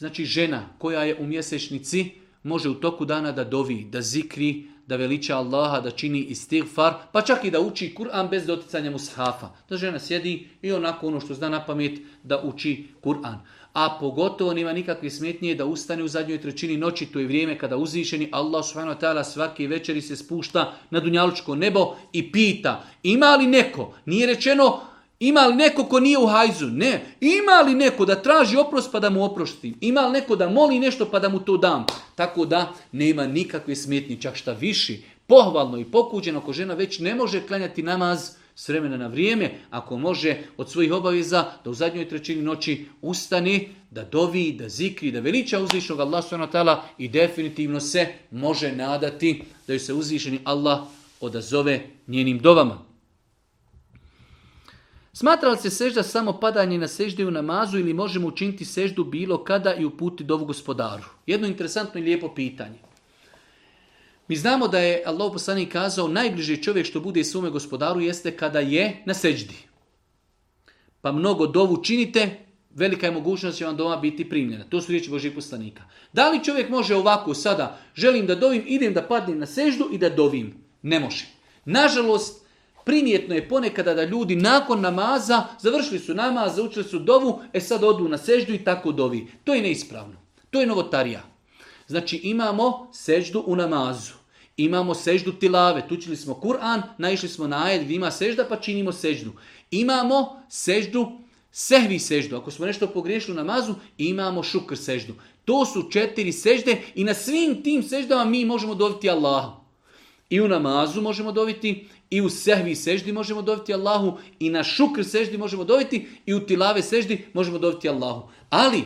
Znači žena koja je u mjesečnici može u toku dana da dovi, da zikri, da veliča Allaha, da čini istighfar, pa čak i da uči Kur'an bez doticanja mushafa. Da žena sjedi i onako ono što zna na pamet da uči Kur'an. A pogotovo nima nikakve smetnje da ustane u zadnjoj trećini noći, to je vrijeme kada uzvišeni Allah subhanahu svake večeri se spušta na dunjalučko nebo i pita ima li neko, nije rečeno ima li neko ko nije u hajzu? Ne. Ima li neko da traži oprost pa da mu oproštim? Ima li neko da moli nešto pa da mu to dam? Tako da nema nikakve smetnje, čak šta viši. Pohvalno i pokuđeno ako žena već ne može klanjati namaz s vremena na vrijeme, ako može od svojih obaveza da u zadnjoj trećini noći ustani, da dovi, da zikri, da veliča uzvišnog Allah s.w.t. i definitivno se može nadati da ju se uzvišeni Allah odazove njenim dovama. Smatra li se sežda samo padanje na seždi u namazu ili možemo učiniti seždu bilo kada i uputi dovu gospodaru? Jedno interesantno i lijepo pitanje. Mi znamo da je Allah poslani kazao najbliži čovjek što bude svome gospodaru jeste kada je na seždi. Pa mnogo dovu činite, velika je mogućnost će vam doma biti primljena. To su riječi Božih poslanika. Da li čovjek može ovako sada, želim da dovim, idem da padnem na seždu i da dovim? Ne može. Nažalost, Primjetno je ponekada da ljudi nakon namaza, završili su namaz, zaučili su dovu, e sad odu na seždu i tako dovi. To je neispravno. To je novotarija. Znači imamo seždu u namazu. Imamo seždu tilave, tučili smo Kur'an, naišli smo na ajed ima sežda pa činimo seždu. Imamo seždu, sehvi seždu, ako smo nešto pogriješili u namazu, imamo šukr seždu. To su četiri sežde i na svim tim seždama mi možemo dobiti Allahu. I u namazu možemo dobiti, i u sehvi seždi možemo dobiti Allahu, i na šukr seždi možemo dobiti, i u tilave seždi možemo dobiti Allahu. Ali,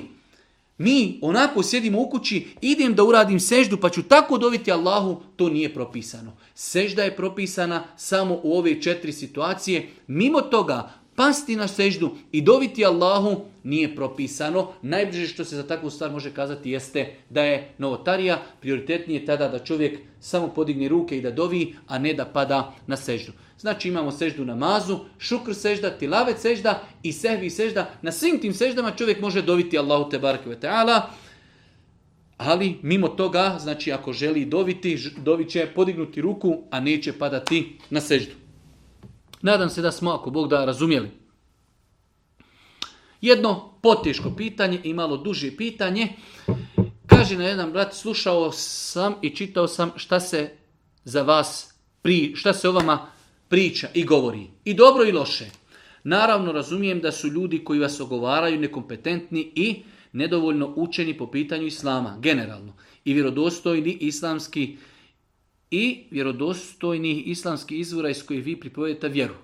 mi onako sjedimo u kući, idem da uradim seždu pa ću tako dobiti Allahu, to nije propisano. Sežda je propisana samo u ove četiri situacije. Mimo toga, Pasti na seždu i dobiti Allahu nije propisano. Najbliže što se za takvu stvar može kazati jeste da je novotarija prioritetnije tada da čovjek samo podigne ruke i da dovi, a ne da pada na seždu. Znači imamo seždu mazu, šukr sežda, tilave sežda i sehvi sežda. Na svim tim seždama čovjek može dobiti Allahu te barke ta'ala. Ali mimo toga, znači ako želi doviti, dovi će podignuti ruku, a neće padati na seždu. Nadam se da smo, ako Bog da, razumjeli. Jedno poteško pitanje i malo duže pitanje. Kaže na jedan brat, slušao sam i čitao sam šta se za vas, pri, šta se o vama priča i govori. I dobro i loše. Naravno razumijem da su ljudi koji vas ogovaraju nekompetentni i nedovoljno učeni po pitanju islama, generalno. I vjerodostojni islamski i vjerodostojnih islamskih izvora iz kojih vi pripovedete vjeru.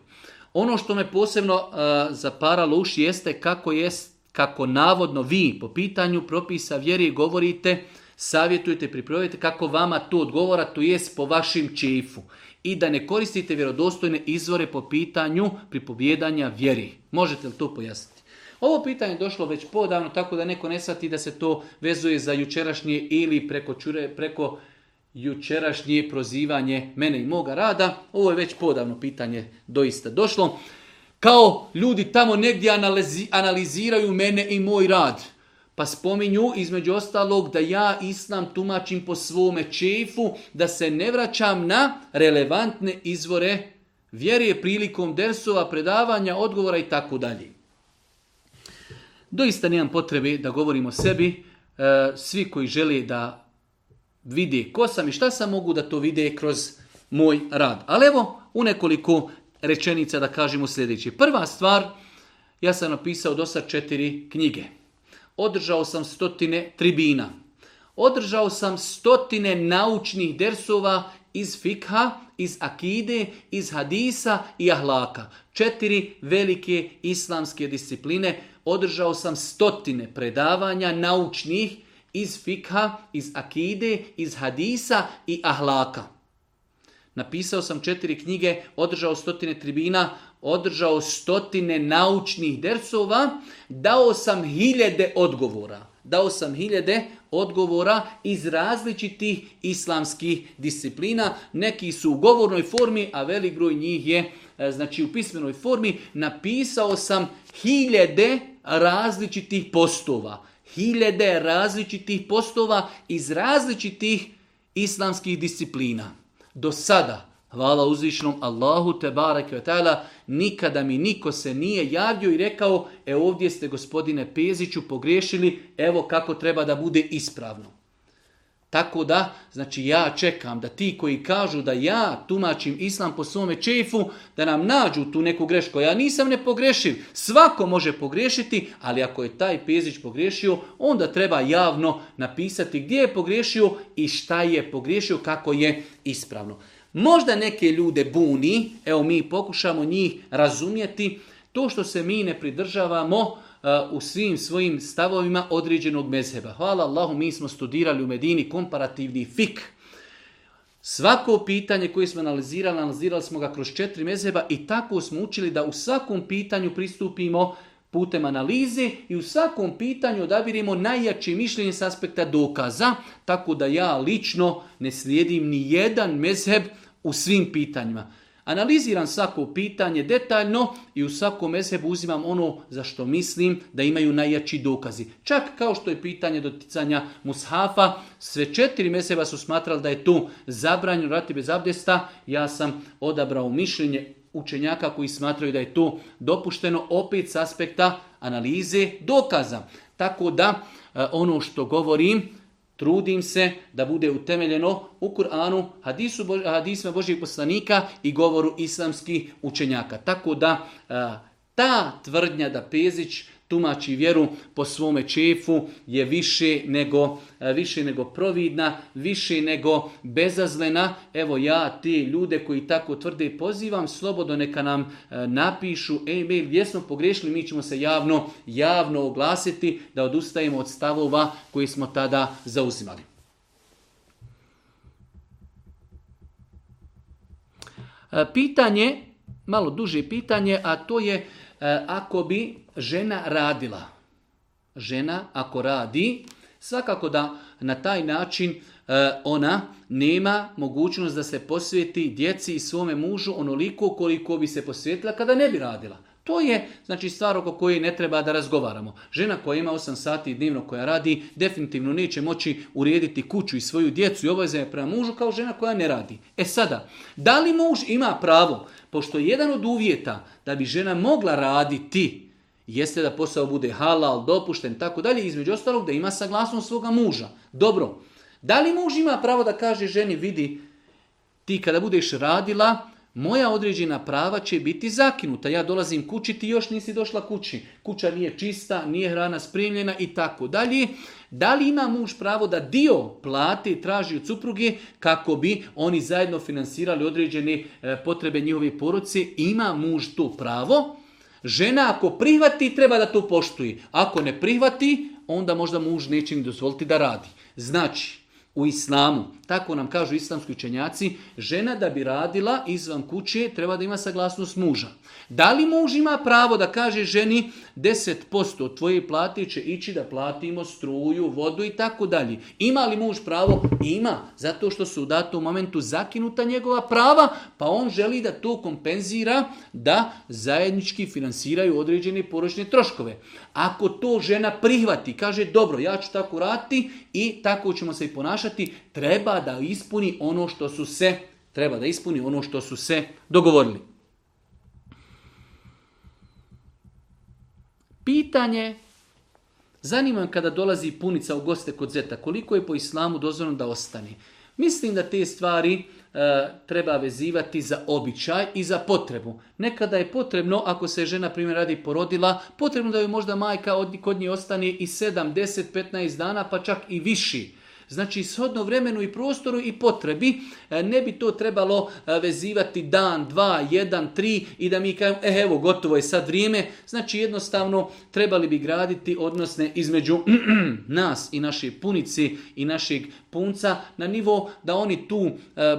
Ono što me posebno e, zaparalo uši jeste kako jest kako navodno vi po pitanju propisa vjeri govorite, savjetujete, pripravite kako vama to odgovara, to jest po vašim čifu. I da ne koristite vjerodostojne izvore po pitanju pripovjedanja vjeri. Možete li to pojasniti? Ovo pitanje je došlo već podavno, tako da neko ne shvati da se to vezuje za jučerašnje ili preko, čure, preko jučerašnje prozivanje mene i moga rada, ovo je već podavno pitanje doista došlo, kao ljudi tamo negdje analiziraju mene i moj rad. Pa spominju između ostalog da ja islam tumačim po svome čefu, da se ne vraćam na relevantne izvore vjerije prilikom dersova, predavanja, odgovora i tako dalje. Doista nemam potrebe da govorim o sebi. E, svi koji žele da vide ko sam i šta sam mogu da to vide kroz moj rad. Ali evo u nekoliko rečenica da kažemo sljedeće. Prva stvar, ja sam napisao do sad četiri knjige. Održao sam stotine tribina. Održao sam stotine naučnih dersova iz fikha, iz akide, iz hadisa i ahlaka. Četiri velike islamske discipline. Održao sam stotine predavanja naučnih iz fikha, iz akide, iz hadisa i ahlaka. Napisao sam četiri knjige, održao stotine tribina, održao stotine naučnih dersova, dao sam hiljede odgovora. Dao sam hiljede odgovora iz različitih islamskih disciplina. Neki su u govornoj formi, a velik broj njih je e, znači u pismenoj formi. Napisao sam hiljede različitih postova. Hiljade različitih postova iz različitih islamskih disciplina. Do sada, hvala uzvišnom Allahu te bareke nikada mi niko se nije javio i rekao, e ovdje ste gospodine Peziću pogriješili, evo kako treba da bude ispravno. Tako da, znači ja čekam da ti koji kažu da ja tumačim islam po svome čefu, da nam nađu tu neku grešku. Ja nisam ne pogrešiv. Svako može pogrešiti, ali ako je taj Pezić pogrešio, onda treba javno napisati gdje je pogrešio i šta je pogrešio, kako je ispravno. Možda neke ljude buni, evo mi pokušamo njih razumjeti, to što se mi ne pridržavamo, u svim svojim stavovima određenog mezheba. Hvala Allahu, mi smo studirali u Medini komparativni fik. Svako pitanje koje smo analizirali, analizirali smo ga kroz četiri mezheba i tako smo učili da u svakom pitanju pristupimo putem analize i u svakom pitanju odabirimo najjače mišljenje s aspekta dokaza, tako da ja lično ne slijedim ni jedan mezheb u svim pitanjima. Analiziram svako pitanje detaljno i u svakom mesebu uzimam ono za što mislim da imaju najjači dokazi. Čak kao što je pitanje doticanja mushafa, sve četiri meseba su smatrali da je to zabranjeno rati bez abdesta. Ja sam odabrao mišljenje učenjaka koji smatraju da je to dopušteno opet s aspekta analize dokaza. Tako da e, ono što govorim trudim se da bude utemeljeno u Kur'anu, hadisu, hadisima Božih poslanika i govoru islamskih učenjaka. Tako da ta tvrdnja da Pezić tumači vjeru po svome čefu je više nego, e, više nego providna, više nego bezazlena. Evo ja te ljude koji tako tvrde pozivam slobodno neka nam e, napišu e-mail gdje smo pogrešili, mi ćemo se javno, javno oglasiti da odustajemo od stavova koji smo tada zauzimali. E, pitanje, malo duže pitanje, a to je E, ako bi žena radila, žena ako radi, svakako da na taj način e, ona nema mogućnost da se posvjeti djeci i svome mužu onoliko koliko bi se posvjetila kada ne bi radila. To je znači stvar oko koje ne treba da razgovaramo. Žena koja ima 8 sati dnevno koja radi definitivno neće moći urediti kuću i svoju djecu i obaveze prema mužu kao žena koja ne radi. E sada, da li muž ima pravo, pošto je jedan od uvjeta da bi žena mogla raditi, jeste da posao bude halal, dopušten, tako dalje, između ostalog da ima saglasnost svoga muža. Dobro, da li muž ima pravo da kaže ženi, vidi, ti kada budeš radila, moja određena prava će biti zakinuta. Ja dolazim kući, ti još nisi došla kući. Kuća nije čista, nije hrana spremljena i tako dalje. Da li ima muž pravo da dio plati traži od supruge kako bi oni zajedno finansirali određene e, potrebe njihove poruci? Ima muž to pravo. Žena ako prihvati treba da to poštuje. Ako ne prihvati, onda možda muž neće ni dozvoliti da radi. Znači, u islamu. Tako nam kažu islamski učenjaci, žena da bi radila izvan kuće treba da ima saglasnost muža. Da li muž ima pravo da kaže ženi 10% od tvoje plate će ići da platimo struju, vodu i tako dalje. Ima li muž pravo? Ima, zato što su u datom momentu zakinuta njegova prava, pa on želi da to kompenzira da zajednički finansiraju određene poročne troškove. Ako to žena prihvati, kaže dobro, ja ću tako raditi, i tako ćemo se i ponašati, treba da ispuni ono što su se treba da ispuni ono što su se dogovorili. Pitanje Zanima kada dolazi punica u goste kod zeta, koliko je po islamu dozvoljeno da ostane. Mislim da te stvari E, treba vezivati za običaj i za potrebu. Nekada je potrebno, ako se žena primjer radi porodila, potrebno da joj možda majka od, kod nje ostane i 7, 10, 15 dana pa čak i viši. Znači, shodno vremenu i prostoru i potrebi, e, ne bi to trebalo e, vezivati dan, dva, jedan, tri i da mi kažemo, e, evo, gotovo je sad vrijeme. Znači, jednostavno, trebali bi graditi odnosne između nas i naše punici i našeg punca na nivo da oni tu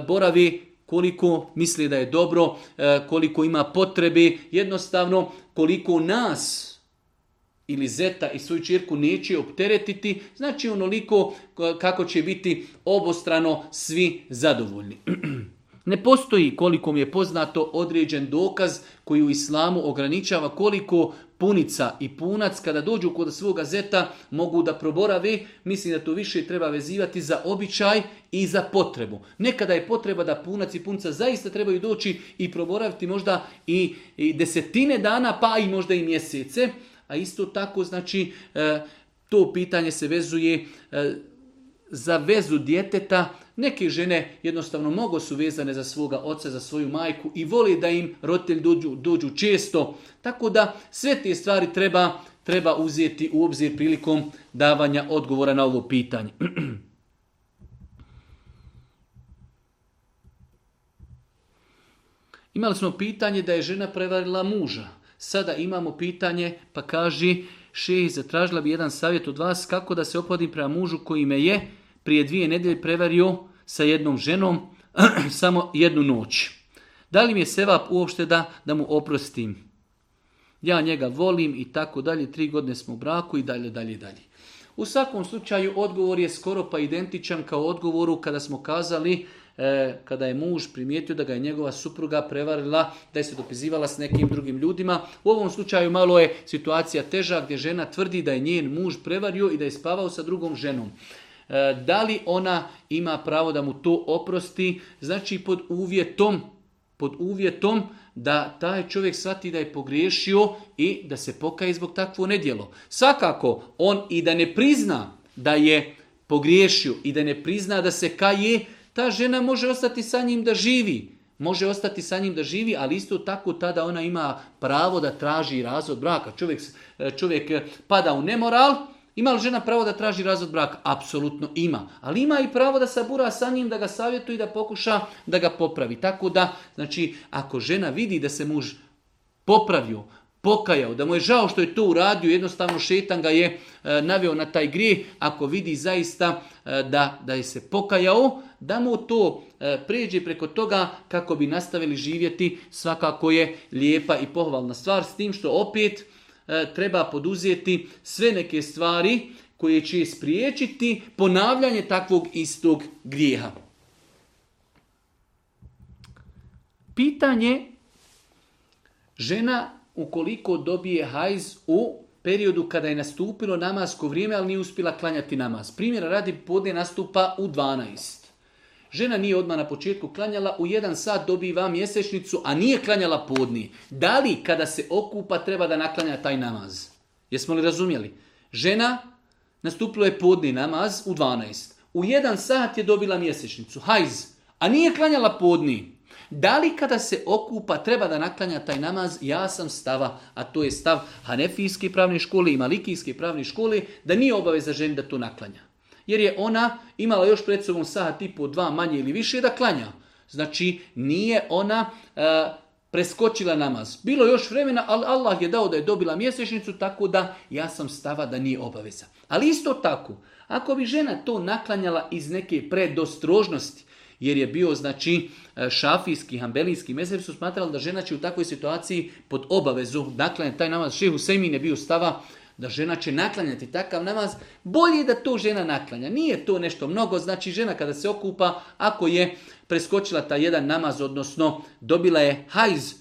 boravi koliko misli da je dobro, koliko ima potrebi. jednostavno koliko nas ili zeta i svoju čirku neće opteretiti, znači onoliko kako će biti obostrano svi zadovoljni. Ne postoji, koliko mi je poznato, određen dokaz koji u islamu ograničava koliko punica i punac kada dođu kod svoga zeta mogu da proborave. Mislim da to više treba vezivati za običaj i za potrebu. Nekada je potreba da punac i punca zaista trebaju doći i proboraviti možda i, i desetine dana, pa i možda i mjesece. A isto tako, znači, e, to pitanje se vezuje e, za vezu djeteta. Neke žene jednostavno mogu su vezane za svoga oca, za svoju majku i voli da im roditelj dođu, dođu često. Tako da sve te stvari treba, treba uzeti u obzir prilikom davanja odgovora na ovo pitanje. Imali smo pitanje da je žena prevarila muža. Sada imamo pitanje, pa še šeji, zatražila bi jedan savjet od vas kako da se opodim prema mužu koji me je prije dvije nedelje prevario sa jednom ženom samo jednu noć. Da li mi je sevap uopšte da, da mu oprostim? Ja njega volim i tako dalje, tri godine smo u braku i dalje, dalje, dalje. U svakom slučaju odgovor je skoro pa identičan kao odgovoru kada smo kazali e, kada je muž primijetio da ga je njegova supruga prevarila, da je se dopizivala s nekim drugim ljudima. U ovom slučaju malo je situacija teža gdje žena tvrdi da je njen muž prevario i da je spavao sa drugom ženom. E, da li ona ima pravo da mu to oprosti? Znači pod uvjetom pod uvjetom da taj čovjek shvati da je pogriješio i da se pokaje zbog takvo nedjelo. Svakako, on i da ne prizna da je pogriješio i da ne prizna da se kaje, ta žena može ostati sa njim da živi. Može ostati sa njim da živi, ali isto tako tada ona ima pravo da traži razvod braka. Čovjek, e, čovjek e, pada u nemoral, ima li žena pravo da traži razvod braka? Apsolutno ima. Ali ima i pravo da sabura sa njim, da ga savjetuje i da pokuša da ga popravi. Tako da, znači, ako žena vidi da se muž popravio, pokajao, da mu je žao što je to uradio, jednostavno šetan ga je e, naveo na taj grijeh, ako vidi zaista e, da, da je se pokajao, da mu to e, pređe preko toga kako bi nastavili živjeti svakako je lijepa i pohvalna stvar s tim što opet e, treba poduzeti sve neke stvari koje će spriječiti ponavljanje takvog istog grijeha. Pitanje žena ukoliko dobije hajz u periodu kada je nastupilo namasko vrijeme, ali nije uspjela klanjati namaz. Primjera radi podne nastupa u 12. Žena nije odmah na početku klanjala, u jedan sat dobiva mjesečnicu, a nije klanjala podni. Da li kada se okupa treba da naklanja taj namaz? Jesmo li razumjeli? Žena nastupila je podni namaz u 12. U jedan sat je dobila mjesečnicu, hajz, a nije klanjala podni. Da li kada se okupa treba da naklanja taj namaz? Ja sam stava, a to je stav Hanefijske pravne škole i Malikijske pravne škole, da nije obaveza ženi da to naklanja. Jer je ona imala još pred sobom sahat i po dva manje ili više da klanja. Znači nije ona e, preskočila namaz. Bilo još vremena, ali Allah je dao da je dobila mjesečnicu, tako da ja sam stava da nije obaveza. Ali isto tako, ako bi žena to naklanjala iz neke predostrožnosti, jer je bio znači e, šafijski, hambelijski mezheb su smatrali da žena će u takvoj situaciji pod obavezu, dakle taj namaz šehu Semin je bio stava da žena će naklanjati takav namaz, bolje da to žena naklanja. Nije to nešto mnogo, znači žena kada se okupa, ako je preskočila taj jedan namaz, odnosno dobila je hajz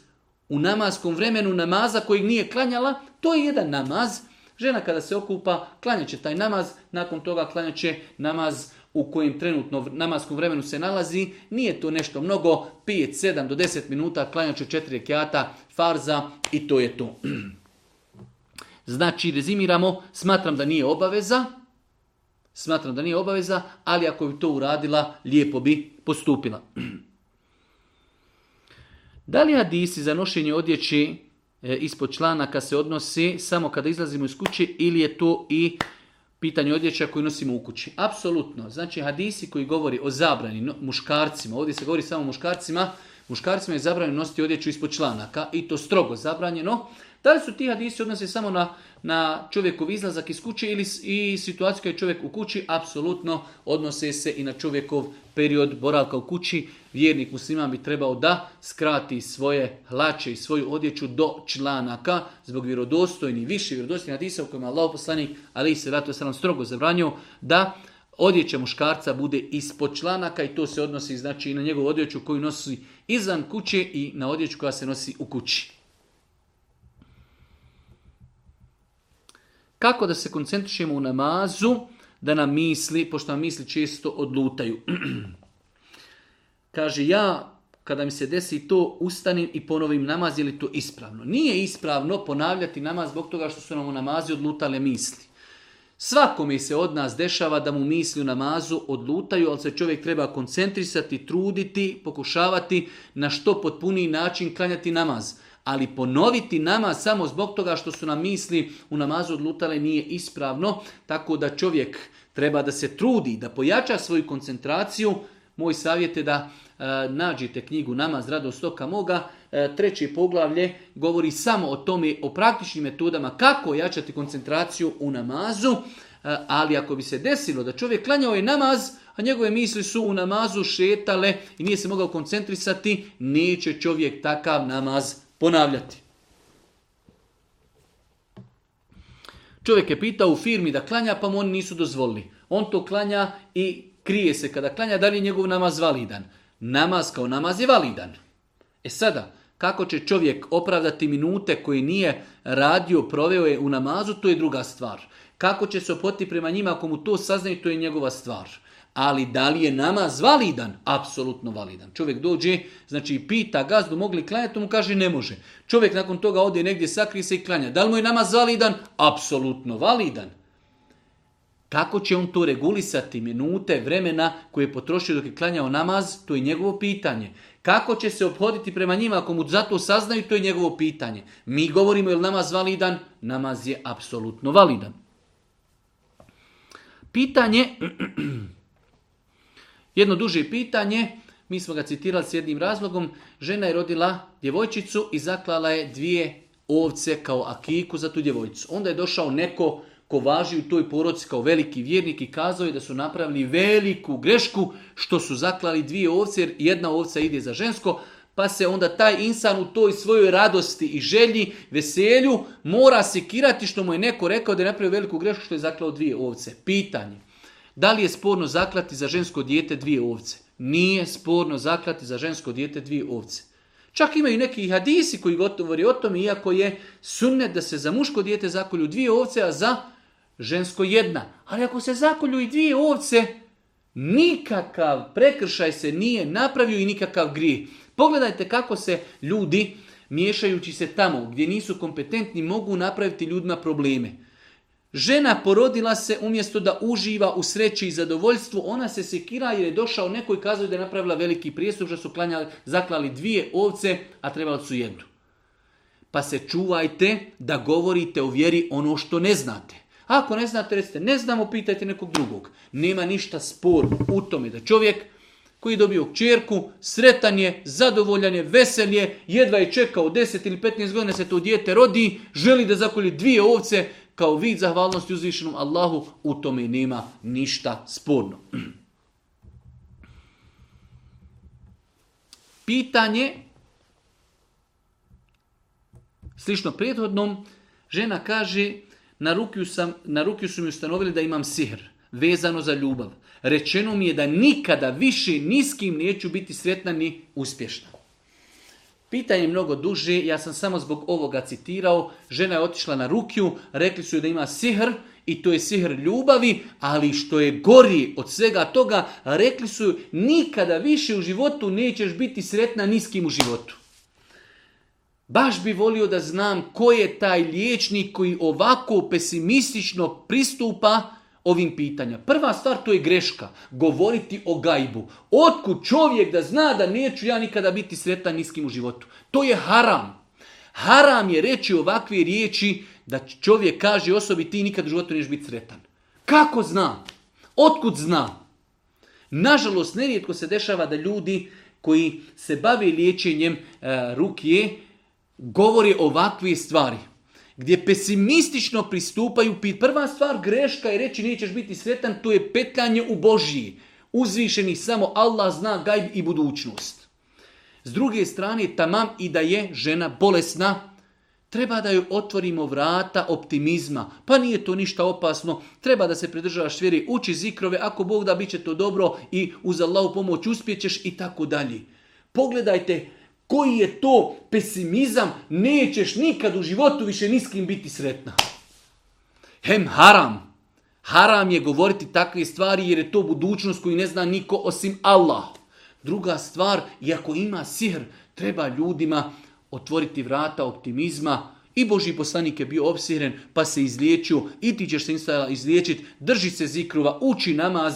u namaskom vremenu namaza kojeg nije klanjala, to je jedan namaz. Žena kada se okupa, klanja će taj namaz, nakon toga klanja će namaz u kojem trenutno namaskom vremenu se nalazi, nije to nešto mnogo, 5, 7 do 10 minuta, klanja će 4 kjata farza i to je to. Znači, rezimiramo, smatram da nije obaveza, smatram da nije obaveza, ali ako bi to uradila, lijepo bi postupila. Da li hadisi za nošenje odjeći e, ispod članaka se odnosi samo kada izlazimo iz kuće ili je to i pitanje odjeća koju nosimo u kući? Apsolutno. Znači hadisi koji govori o zabrani muškarcima, ovdje se govori samo o muškarcima, muškarcima je zabranjeno nositi odjeću ispod članaka i to strogo zabranjeno, da li su ti hadisi odnose samo na, na čovjekov izlazak iz kuće ili i situaciju je čovjek u kući? Apsolutno odnose se i na čovjekov period boravka u kući. Vjernik muslima bi trebao da skrati svoje hlače i svoju odjeću do članaka zbog vjerodostojni, više vjerodostojni hadisa u kojima Allah poslanik ali se zato sam strogo zabranio da odjeća muškarca bude ispod članaka i to se odnosi znači i na njegovu odjeću koju nosi izvan kuće i na odjeću koja se nosi u kući. Kako da se koncentrišemo u namazu, da nam misli, pošto nam misli često odlutaju. Kaže, ja kada mi se desi to, ustanim i ponovim namaz, je li to ispravno? Nije ispravno ponavljati namaz zbog toga što su nam u namazi odlutale misli. mi se od nas dešava da mu misli u namazu odlutaju, ali se čovjek treba koncentrisati, truditi, pokušavati na što potpuniji način klanjati namaz ali ponoviti nama samo zbog toga što su nam misli u namazu odlutale nije ispravno, tako da čovjek treba da se trudi, da pojača svoju koncentraciju. Moj savjet je da e, nađite knjigu Namaz radostoka stoka moga, e, treće poglavlje govori samo o tome, o praktičnim metodama kako jačati koncentraciju u namazu, e, ali ako bi se desilo da čovjek klanjao je namaz, a njegove misli su u namazu šetale i nije se mogao koncentrisati, neće čovjek takav namaz ponavljati. Čovjek je pitao u firmi da klanja, pa mu oni nisu dozvolili. On to klanja i krije se kada klanja, da li je njegov namaz validan. Namaz kao namaz je validan. E sada, kako će čovjek opravdati minute koje nije radio, proveo je u namazu, to je druga stvar. Kako će se opoti prema njima, ako mu to saznaju, to je njegova stvar. Ali da li je namaz validan? Apsolutno validan. Čovjek dođe, znači pita gazdu mogli li klanjati, mu kaže ne može. Čovjek nakon toga ode negdje, sakrije se i klanja. Da li mu je namaz validan? Apsolutno validan. Kako će on to regulisati minute vremena koje je potrošio dok je klanjao namaz, to je njegovo pitanje. Kako će se obhoditi prema njima ako mu zato saznaju, to je njegovo pitanje. Mi govorimo je li namaz validan? Namaz je apsolutno validan. Pitanje Jedno duže pitanje, mi smo ga citirali s jednim razlogom, žena je rodila djevojčicu i zaklala je dvije ovce kao akiku za tu djevojčicu. Onda je došao neko ko važi u toj poroci kao veliki vjernik i kazao je da su napravili veliku grešku što su zaklali dvije ovce jer jedna ovca ide za žensko, pa se onda taj insan u toj svojoj radosti i želji, veselju mora sekirati što mu je neko rekao da je napravio veliku grešku što je zaklao dvije ovce. Pitanje. Da li je sporno zaklati za žensko dijete dvije ovce? Nije sporno zaklati za žensko dijete dvije ovce. Čak imaju neki hadisi koji govori o tome, iako je sunnet da se za muško dijete zakolju dvije ovce, a za žensko jedna. Ali ako se zakolju i dvije ovce, nikakav prekršaj se nije napravio i nikakav grije. Pogledajte kako se ljudi, miješajući se tamo gdje nisu kompetentni, mogu napraviti ljudima probleme. Žena porodila se umjesto da uživa u sreći i zadovoljstvu, ona se sekira jer je došao neko i kazao da je napravila veliki prijestup, da su klanjali, zaklali dvije ovce, a trebali su jednu. Pa se čuvajte da govorite o vjeri ono što ne znate. Ako ne znate, recite, ne znamo, pitajte nekog drugog. Nema ništa spor u tome da čovjek koji je dobio kćerku, sretan je, zadovoljan je, vesel je, jedva je čekao 10 ili 15 godina se to dijete rodi, želi da zakolje dvije ovce, kao vid zahvalnosti uzvišenom Allahu, u tome nema ništa sporno. Pitanje, slično prethodnom, žena kaže, na rukju sam, na rukiju su mi ustanovili da imam sihr, vezano za ljubav. Rečeno mi je da nikada više ni s kim neću biti sretna ni uspješna. Pitanje je mnogo duže, ja sam samo zbog ovoga citirao. Žena je otišla na rukju, rekli su joj da ima sihr i to je sihr ljubavi, ali što je gori od svega toga, rekli su joj nikada više u životu nećeš biti sretna niskim u životu. Baš bi volio da znam ko je taj liječnik koji ovako pesimistično pristupa ovim pitanja. Prva stvar to je greška. Govoriti o gajbu. Otkud čovjek da zna da neću ja nikada biti sretan niskim u životu. To je haram. Haram je reći ovakve riječi da čovjek kaže osobi ti nikad u životu neš biti sretan. Kako zna? Otkud zna? Nažalost, nerijetko se dešava da ljudi koji se bave liječenjem e, rukije govore ovakve stvari gdje pesimistično pristupaju, prva stvar greška je reći nećeš biti sretan, to je petljanje u Božji. Uzvišeni samo Allah zna gajb i budućnost. S druge strane, tamam i da je žena bolesna, treba da joj otvorimo vrata optimizma. Pa nije to ništa opasno, treba da se pridržavaš vjeri, uči zikrove, ako Bog da bit će to dobro i uz Allahu pomoć uspjećeš i tako dalje. Pogledajte koji je to pesimizam, nećeš nikad u životu više niskim biti sretna. Hem haram. Haram je govoriti takve stvari jer je to budućnost koju ne zna niko osim Allah. Druga stvar, ako ima sihr, treba ljudima otvoriti vrata optimizma, i Boži poslanik je bio opsiren, pa se izliječio, i ti ćeš se instala izliječiti, drži se zikrova, uči namaz,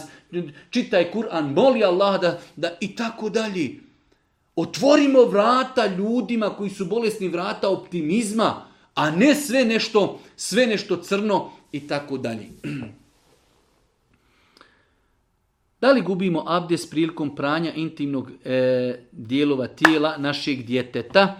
čitaj Kur'an, moli Allah da, da i tako dalje. Otvorimo vrata ljudima koji su bolesni vrata optimizma, a ne sve nešto, sve nešto crno i tako dalje. Da li gubimo abdest prilikom pranja intimnog e, dijelova tijela našeg djeteta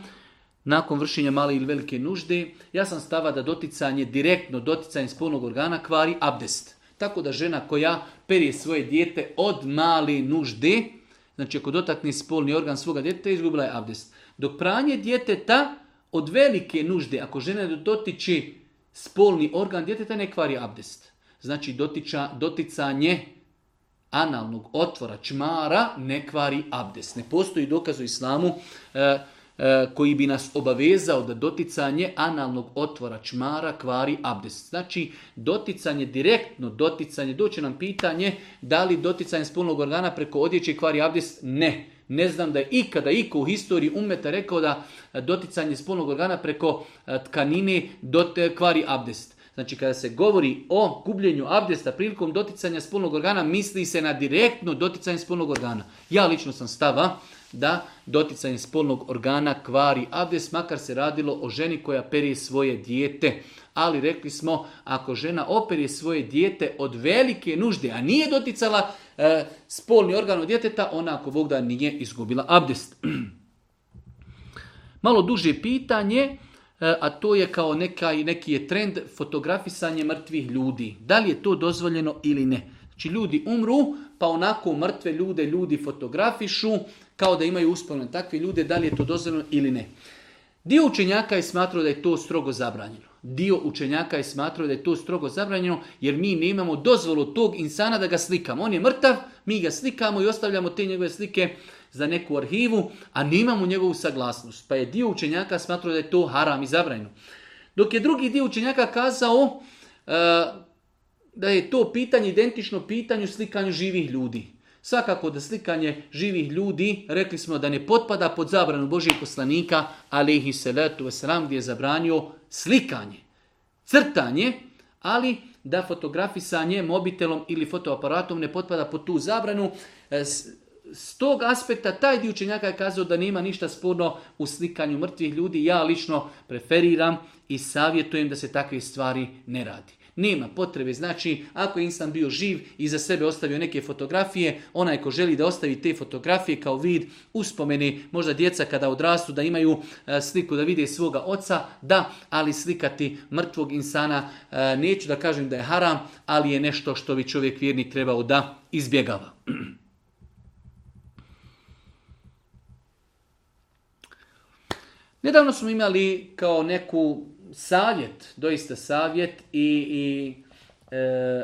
nakon vršenja male ili velike nužde? Ja sam stava da doticanje, direktno doticanje spolnog organa kvari abdest. Tako da žena koja perje svoje dijete od male nužde, Znači ako dotakne spolni organ svoga djeteta, izgubila je abdest. Dok pranje djeteta od velike nužde, ako žena dotiče spolni organ djeteta, ne kvari abdest. Znači dotiča, doticanje analnog otvora čmara ne kvari abdest. Ne postoji dokaz u islamu e, E, koji bi nas obavezao da doticanje analnog otvora čmara kvari abdest. Znači, doticanje, direktno doticanje, doće nam pitanje da li doticanje spolnog organa preko odjeće kvari abdest? Ne. Ne znam da je ikada iko u historiji umeta rekao da doticanje spolnog organa preko e, tkanine e, kvari abdest. Znači kada se govori o gubljenju abdesta prilikom doticanja spolnog organa misli se na direktno doticanje spolnog organa. Ja lično sam stava da doticanje spolnog organa kvari abdest, makar se radilo o ženi koja perije svoje dijete. Ali rekli smo, ako žena operi svoje dijete od velike nužde, a nije doticala e, spolni organ od djeteta, ona ako Bog da nije izgubila abdest. Malo duže pitanje, e, a to je kao neka, neki je trend fotografisanje mrtvih ljudi. Da li je to dozvoljeno ili ne? Znači ljudi umru, pa onako mrtve ljude ljudi fotografišu, kao da imaju uspomenu takve ljude, da li je to dozvoljeno ili ne. Dio učenjaka je smatrao da je to strogo zabranjeno. Dio učenjaka je smatrao da je to strogo zabranjeno jer mi imamo dozvolu tog insana da ga slikamo. On je mrtav, mi ga slikamo i ostavljamo te njegove slike za neku arhivu, a nemamo njegovu saglasnost. Pa je dio učenjaka smatrao da je to haram i zabranjeno. Dok je drugi dio učenjaka kazao, e, da je to pitanje identično pitanju slikanju živih ljudi. Svakako da slikanje živih ljudi, rekli smo da ne potpada pod zabranu Božijeg poslanika, ali ih se u sram gdje je zabranio slikanje, crtanje, ali da fotografisanje mobitelom ili fotoaparatom ne potpada pod tu zabranu. E, s tog aspekta taj dio učenjaka je kazao da nema ništa sporno u slikanju mrtvih ljudi. Ja lično preferiram i savjetujem da se takve stvari ne radi. Nema potrebe, znači ako je insan bio živ i za sebe ostavio neke fotografije, onaj ko želi da ostavi te fotografije kao vid uspomeni, možda djeca kada odrastu da imaju e, sliku da vide svoga oca, da, ali slikati mrtvog insana e, neću da kažem da je haram, ali je nešto što bi čovjek vjernik trebao da izbjegava. Nedavno smo imali kao neku savjet, doista savjet i, i e,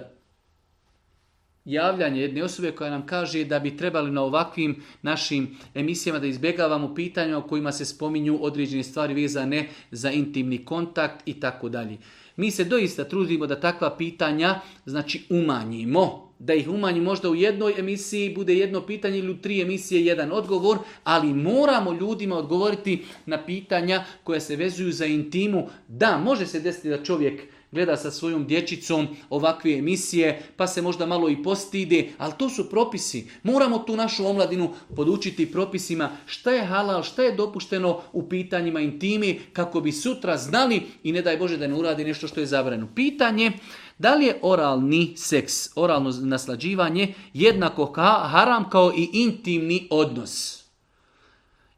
javljanje jedne osobe koja nam kaže da bi trebali na ovakvim našim emisijama da izbjegavamo pitanja o kojima se spominju određene stvari vezane za intimni kontakt i tako dalje. Mi se doista trudimo da takva pitanja znači umanjimo da ih umanji možda u jednoj emisiji bude jedno pitanje ili u tri emisije jedan odgovor, ali moramo ljudima odgovoriti na pitanja koja se vezuju za intimu. Da, može se desiti da čovjek gleda sa svojom dječicom ovakve emisije, pa se možda malo i postide, ali to su propisi. Moramo tu našu omladinu podučiti propisima šta je halal, šta je dopušteno u pitanjima intimi, kako bi sutra znali i ne daj Bože da ne uradi nešto što je zabrano. Pitanje da li je oralni seks, oralno naslađivanje jednako haram kao i intimni odnos?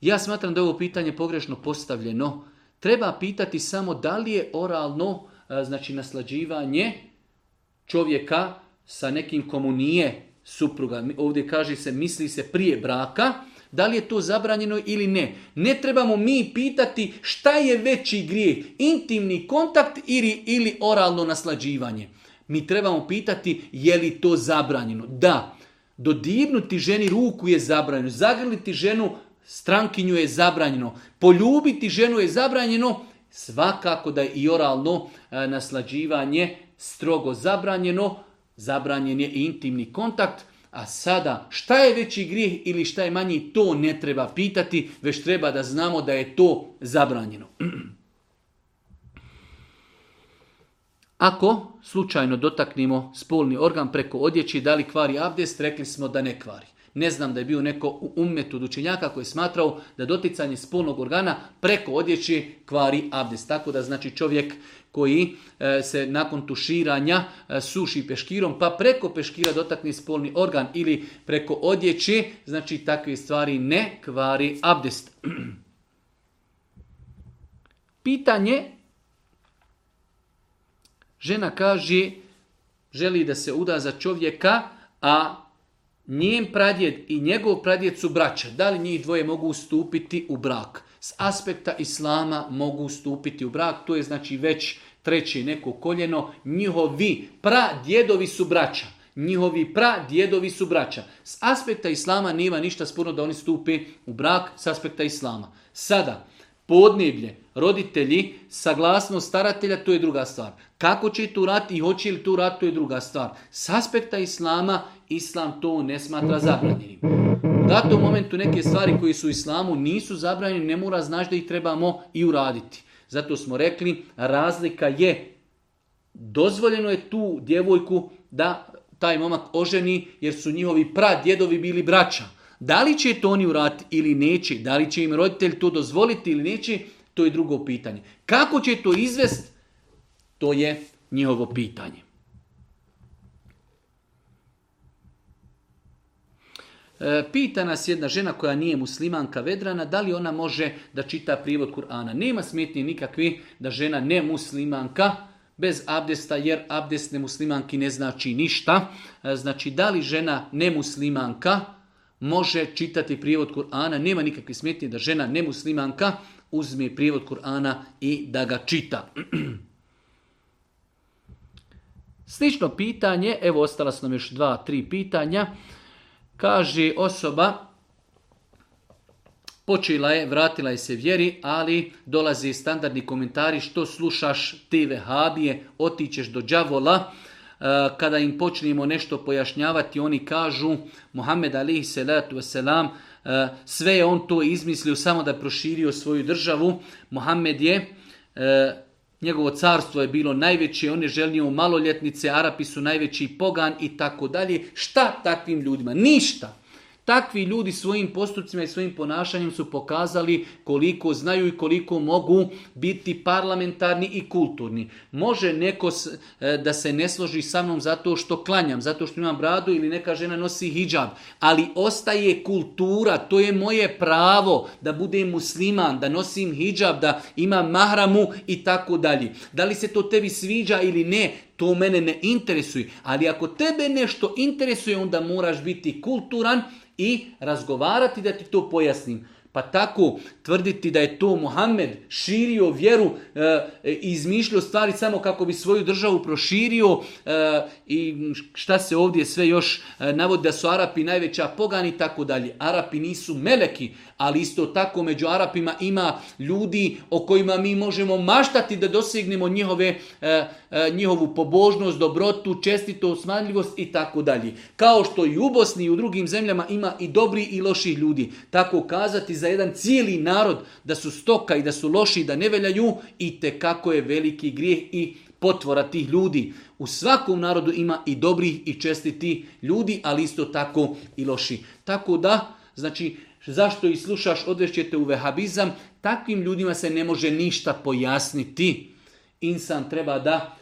Ja smatram da je ovo pitanje pogrešno postavljeno. Treba pitati samo da li je oralno E, znači naslađivanje čovjeka sa nekim komu nije supruga. Ovdje kaže se, misli se prije braka, da li je to zabranjeno ili ne. Ne trebamo mi pitati šta je veći grijeh, intimni kontakt ili, ili oralno naslađivanje. Mi trebamo pitati je li to zabranjeno. Da, dodirnuti ženi ruku je zabranjeno, zagrliti ženu strankinju je zabranjeno, poljubiti ženu je zabranjeno, svakako da je i oralno e, naslađivanje strogo zabranjeno, zabranjen je i intimni kontakt, a sada šta je veći grijeh ili šta je manji, to ne treba pitati, već treba da znamo da je to zabranjeno. Ako slučajno dotaknemo spolni organ preko odjeći, da li kvari abdest, rekli smo da ne kvari. Ne znam da je bio neko u umetu od koji je smatrao da doticanje spolnog organa preko odjeći kvari abdest. Tako da znači čovjek koji e, se nakon tuširanja e, suši peškirom, pa preko peškira dotakne spolni organ ili preko odjeći, znači takve stvari ne kvari abdest. Pitanje, žena kaže, želi da se uda za čovjeka, a Njen pradjed i njegov pradjed su braća. Da li njih dvoje mogu stupiti u brak? S aspekta islama mogu ustupiti u brak. To je znači već treći neko koljeno. Njihovi pradjedovi su braća. Njihovi pradjedovi su braća. S aspekta islama nema ništa sporno da oni stupe u brak s aspekta islama. Sada, podneblje, roditelji, saglasnost staratelja, to je druga stvar. Kako će tu rat i hoće li tu rat, to je druga stvar. S aspekta islama Islam to ne smatra zabranjenim. U datom momentu neke stvari koje su u islamu nisu zabranjene, ne mora znaš da ih trebamo i uraditi. Zato smo rekli, razlika je, dozvoljeno je tu djevojku da taj momak oženi, jer su njihovi pradjedovi bili braća. Da li će to oni uraditi ili neće, da li će im roditelj to dozvoliti ili neće, to je drugo pitanje. Kako će to izvest, to je njihovo pitanje. E, pita nas jedna žena koja nije muslimanka Vedrana, da li ona može da čita privod Kur'ana. Nema smetnje nikakvi da žena ne muslimanka bez abdesta, jer abdest ne muslimanki ne znači ništa. E, znači, da li žena ne muslimanka može čitati privod Kur'ana, nema nikakvih smetnje da žena ne muslimanka uzme prijevod Kur'ana i da ga čita. Slično pitanje, evo ostala su nam još dva, tri pitanja. Kaže osoba, počela je, vratila je se vjeri, ali dolazi standardni komentari što slušaš te vehabije, otićeš do džavola. E, kada im počnemo nešto pojašnjavati, oni kažu, Muhammed alihi salatu wasalam, e, sve je on to izmislio samo da proširio svoju državu. Muhammed je e, njegovo carstvo je bilo najveće, on je želio maloljetnice, Arapi su najveći pogan i tako dalje. Šta takvim ljudima? Ništa. Takvi ljudi svojim postupcima i svojim ponašanjem su pokazali koliko znaju i koliko mogu biti parlamentarni i kulturni. Može neko e, da se ne složi sa mnom zato što klanjam, zato što imam bradu ili neka žena nosi hijab, ali ostaje kultura, to je moje pravo da budem musliman, da nosim hijab, da imam mahramu i tako dalje. Da li se to tebi sviđa ili ne, to mene ne interesuje. Ali ako tebe nešto interesuje, onda moraš biti kulturan i razgovarati da ti to pojasnim. Pa tako, tvrditi da je to Muhammed širio vjeru i e, e, izmišljao stvari samo kako bi svoju državu proširio e, i šta se ovdje sve još navodi da su Arapi najveća pogani i tako dalje. Arapi nisu meleki, ali isto tako među Arapima ima ljudi o kojima mi možemo maštati da dosegnemo njihove, njihovu pobožnost, dobrotu, čestitost, smanljivost i tako dalje. Kao što i u Bosni i u drugim zemljama ima i dobri i loši ljudi. Tako kazati za jedan cijeli narod da su stoka i da su loši i da ne veljaju i te kako je veliki grijeh i potvora tih ljudi. U svakom narodu ima i dobrih i čestiti ljudi, ali isto tako i loši. Tako da, znači, zašto ih slušaš, odvešćete u vehabizam, takvim ljudima se ne može ništa pojasniti. Insan treba da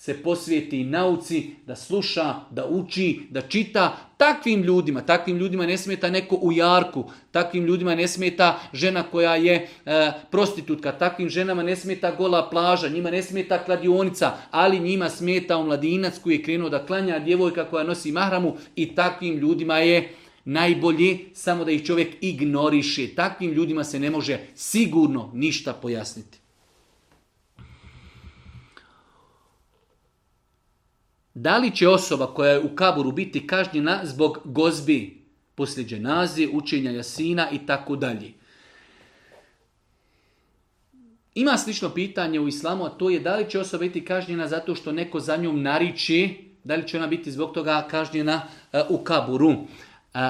se posvijeti nauci, da sluša, da uči, da čita. Takvim ljudima, takvim ljudima ne smeta neko u jarku, takvim ljudima ne smeta žena koja je e, prostitutka, takvim ženama ne smeta gola plaža, njima ne smeta kladionica, ali njima smeta omladinac koji je krenuo da klanja djevojka koja nosi mahramu i takvim ljudima je najbolje samo da ih čovjek ignoriše. Takvim ljudima se ne može sigurno ništa pojasniti. Da li će osoba koja je u kaburu biti kažnjena zbog gozbi poslije dženazije, učenja jasina i tako dalje? Ima slično pitanje u islamu, a to je da li će osoba biti kažnjena zato što neko za njom nariči, da li će ona biti zbog toga kažnjena e, u kaburu. E,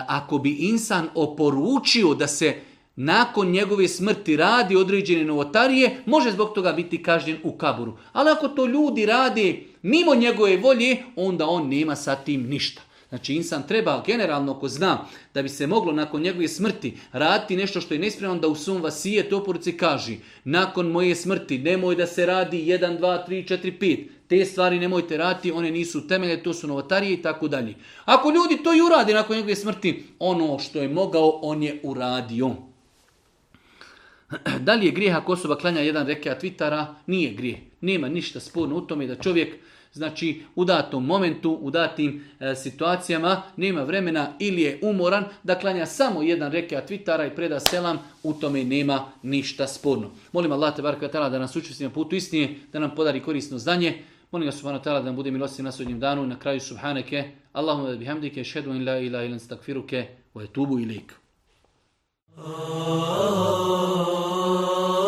ako bi insan oporučio da se nakon njegove smrti radi određene novotarije, može zbog toga biti kažnjen u kaburu. Ali ako to ljudi radi mimo njegove volje, onda on nema sa tim ništa. Znači insan treba generalno ako zna da bi se moglo nakon njegove smrti raditi nešto što je nespremno da u svom vasije oporci kaži nakon moje smrti nemoj da se radi 1, 2, 3, 4, 5. Te stvari nemojte raditi, one nisu temelje, to su novatarije i tako dalje. Ako ljudi to i uradi nakon njegove smrti, ono što je mogao, on je uradio. Da li je grijeh ako osoba klanja jedan reke vitara? Nije grijeh. Nema ništa sporno u tome da čovjek Znači, u datom momentu, u datim e, situacijama, nema vremena ili je umoran da klanja samo jedan reke atvitara i preda selam, u tome nema ništa sporno. Molim Allah te barakatala da nas učesti na putu istinje, da nam podari korisno znanje. Molim ga subhanahu ta'ala da nam bude milosti na sudnjem danu. Na kraju subhaneke, Allahumma bihamdike, šedu in la ila ilan stakfiruke, u etubu ilik. Oh,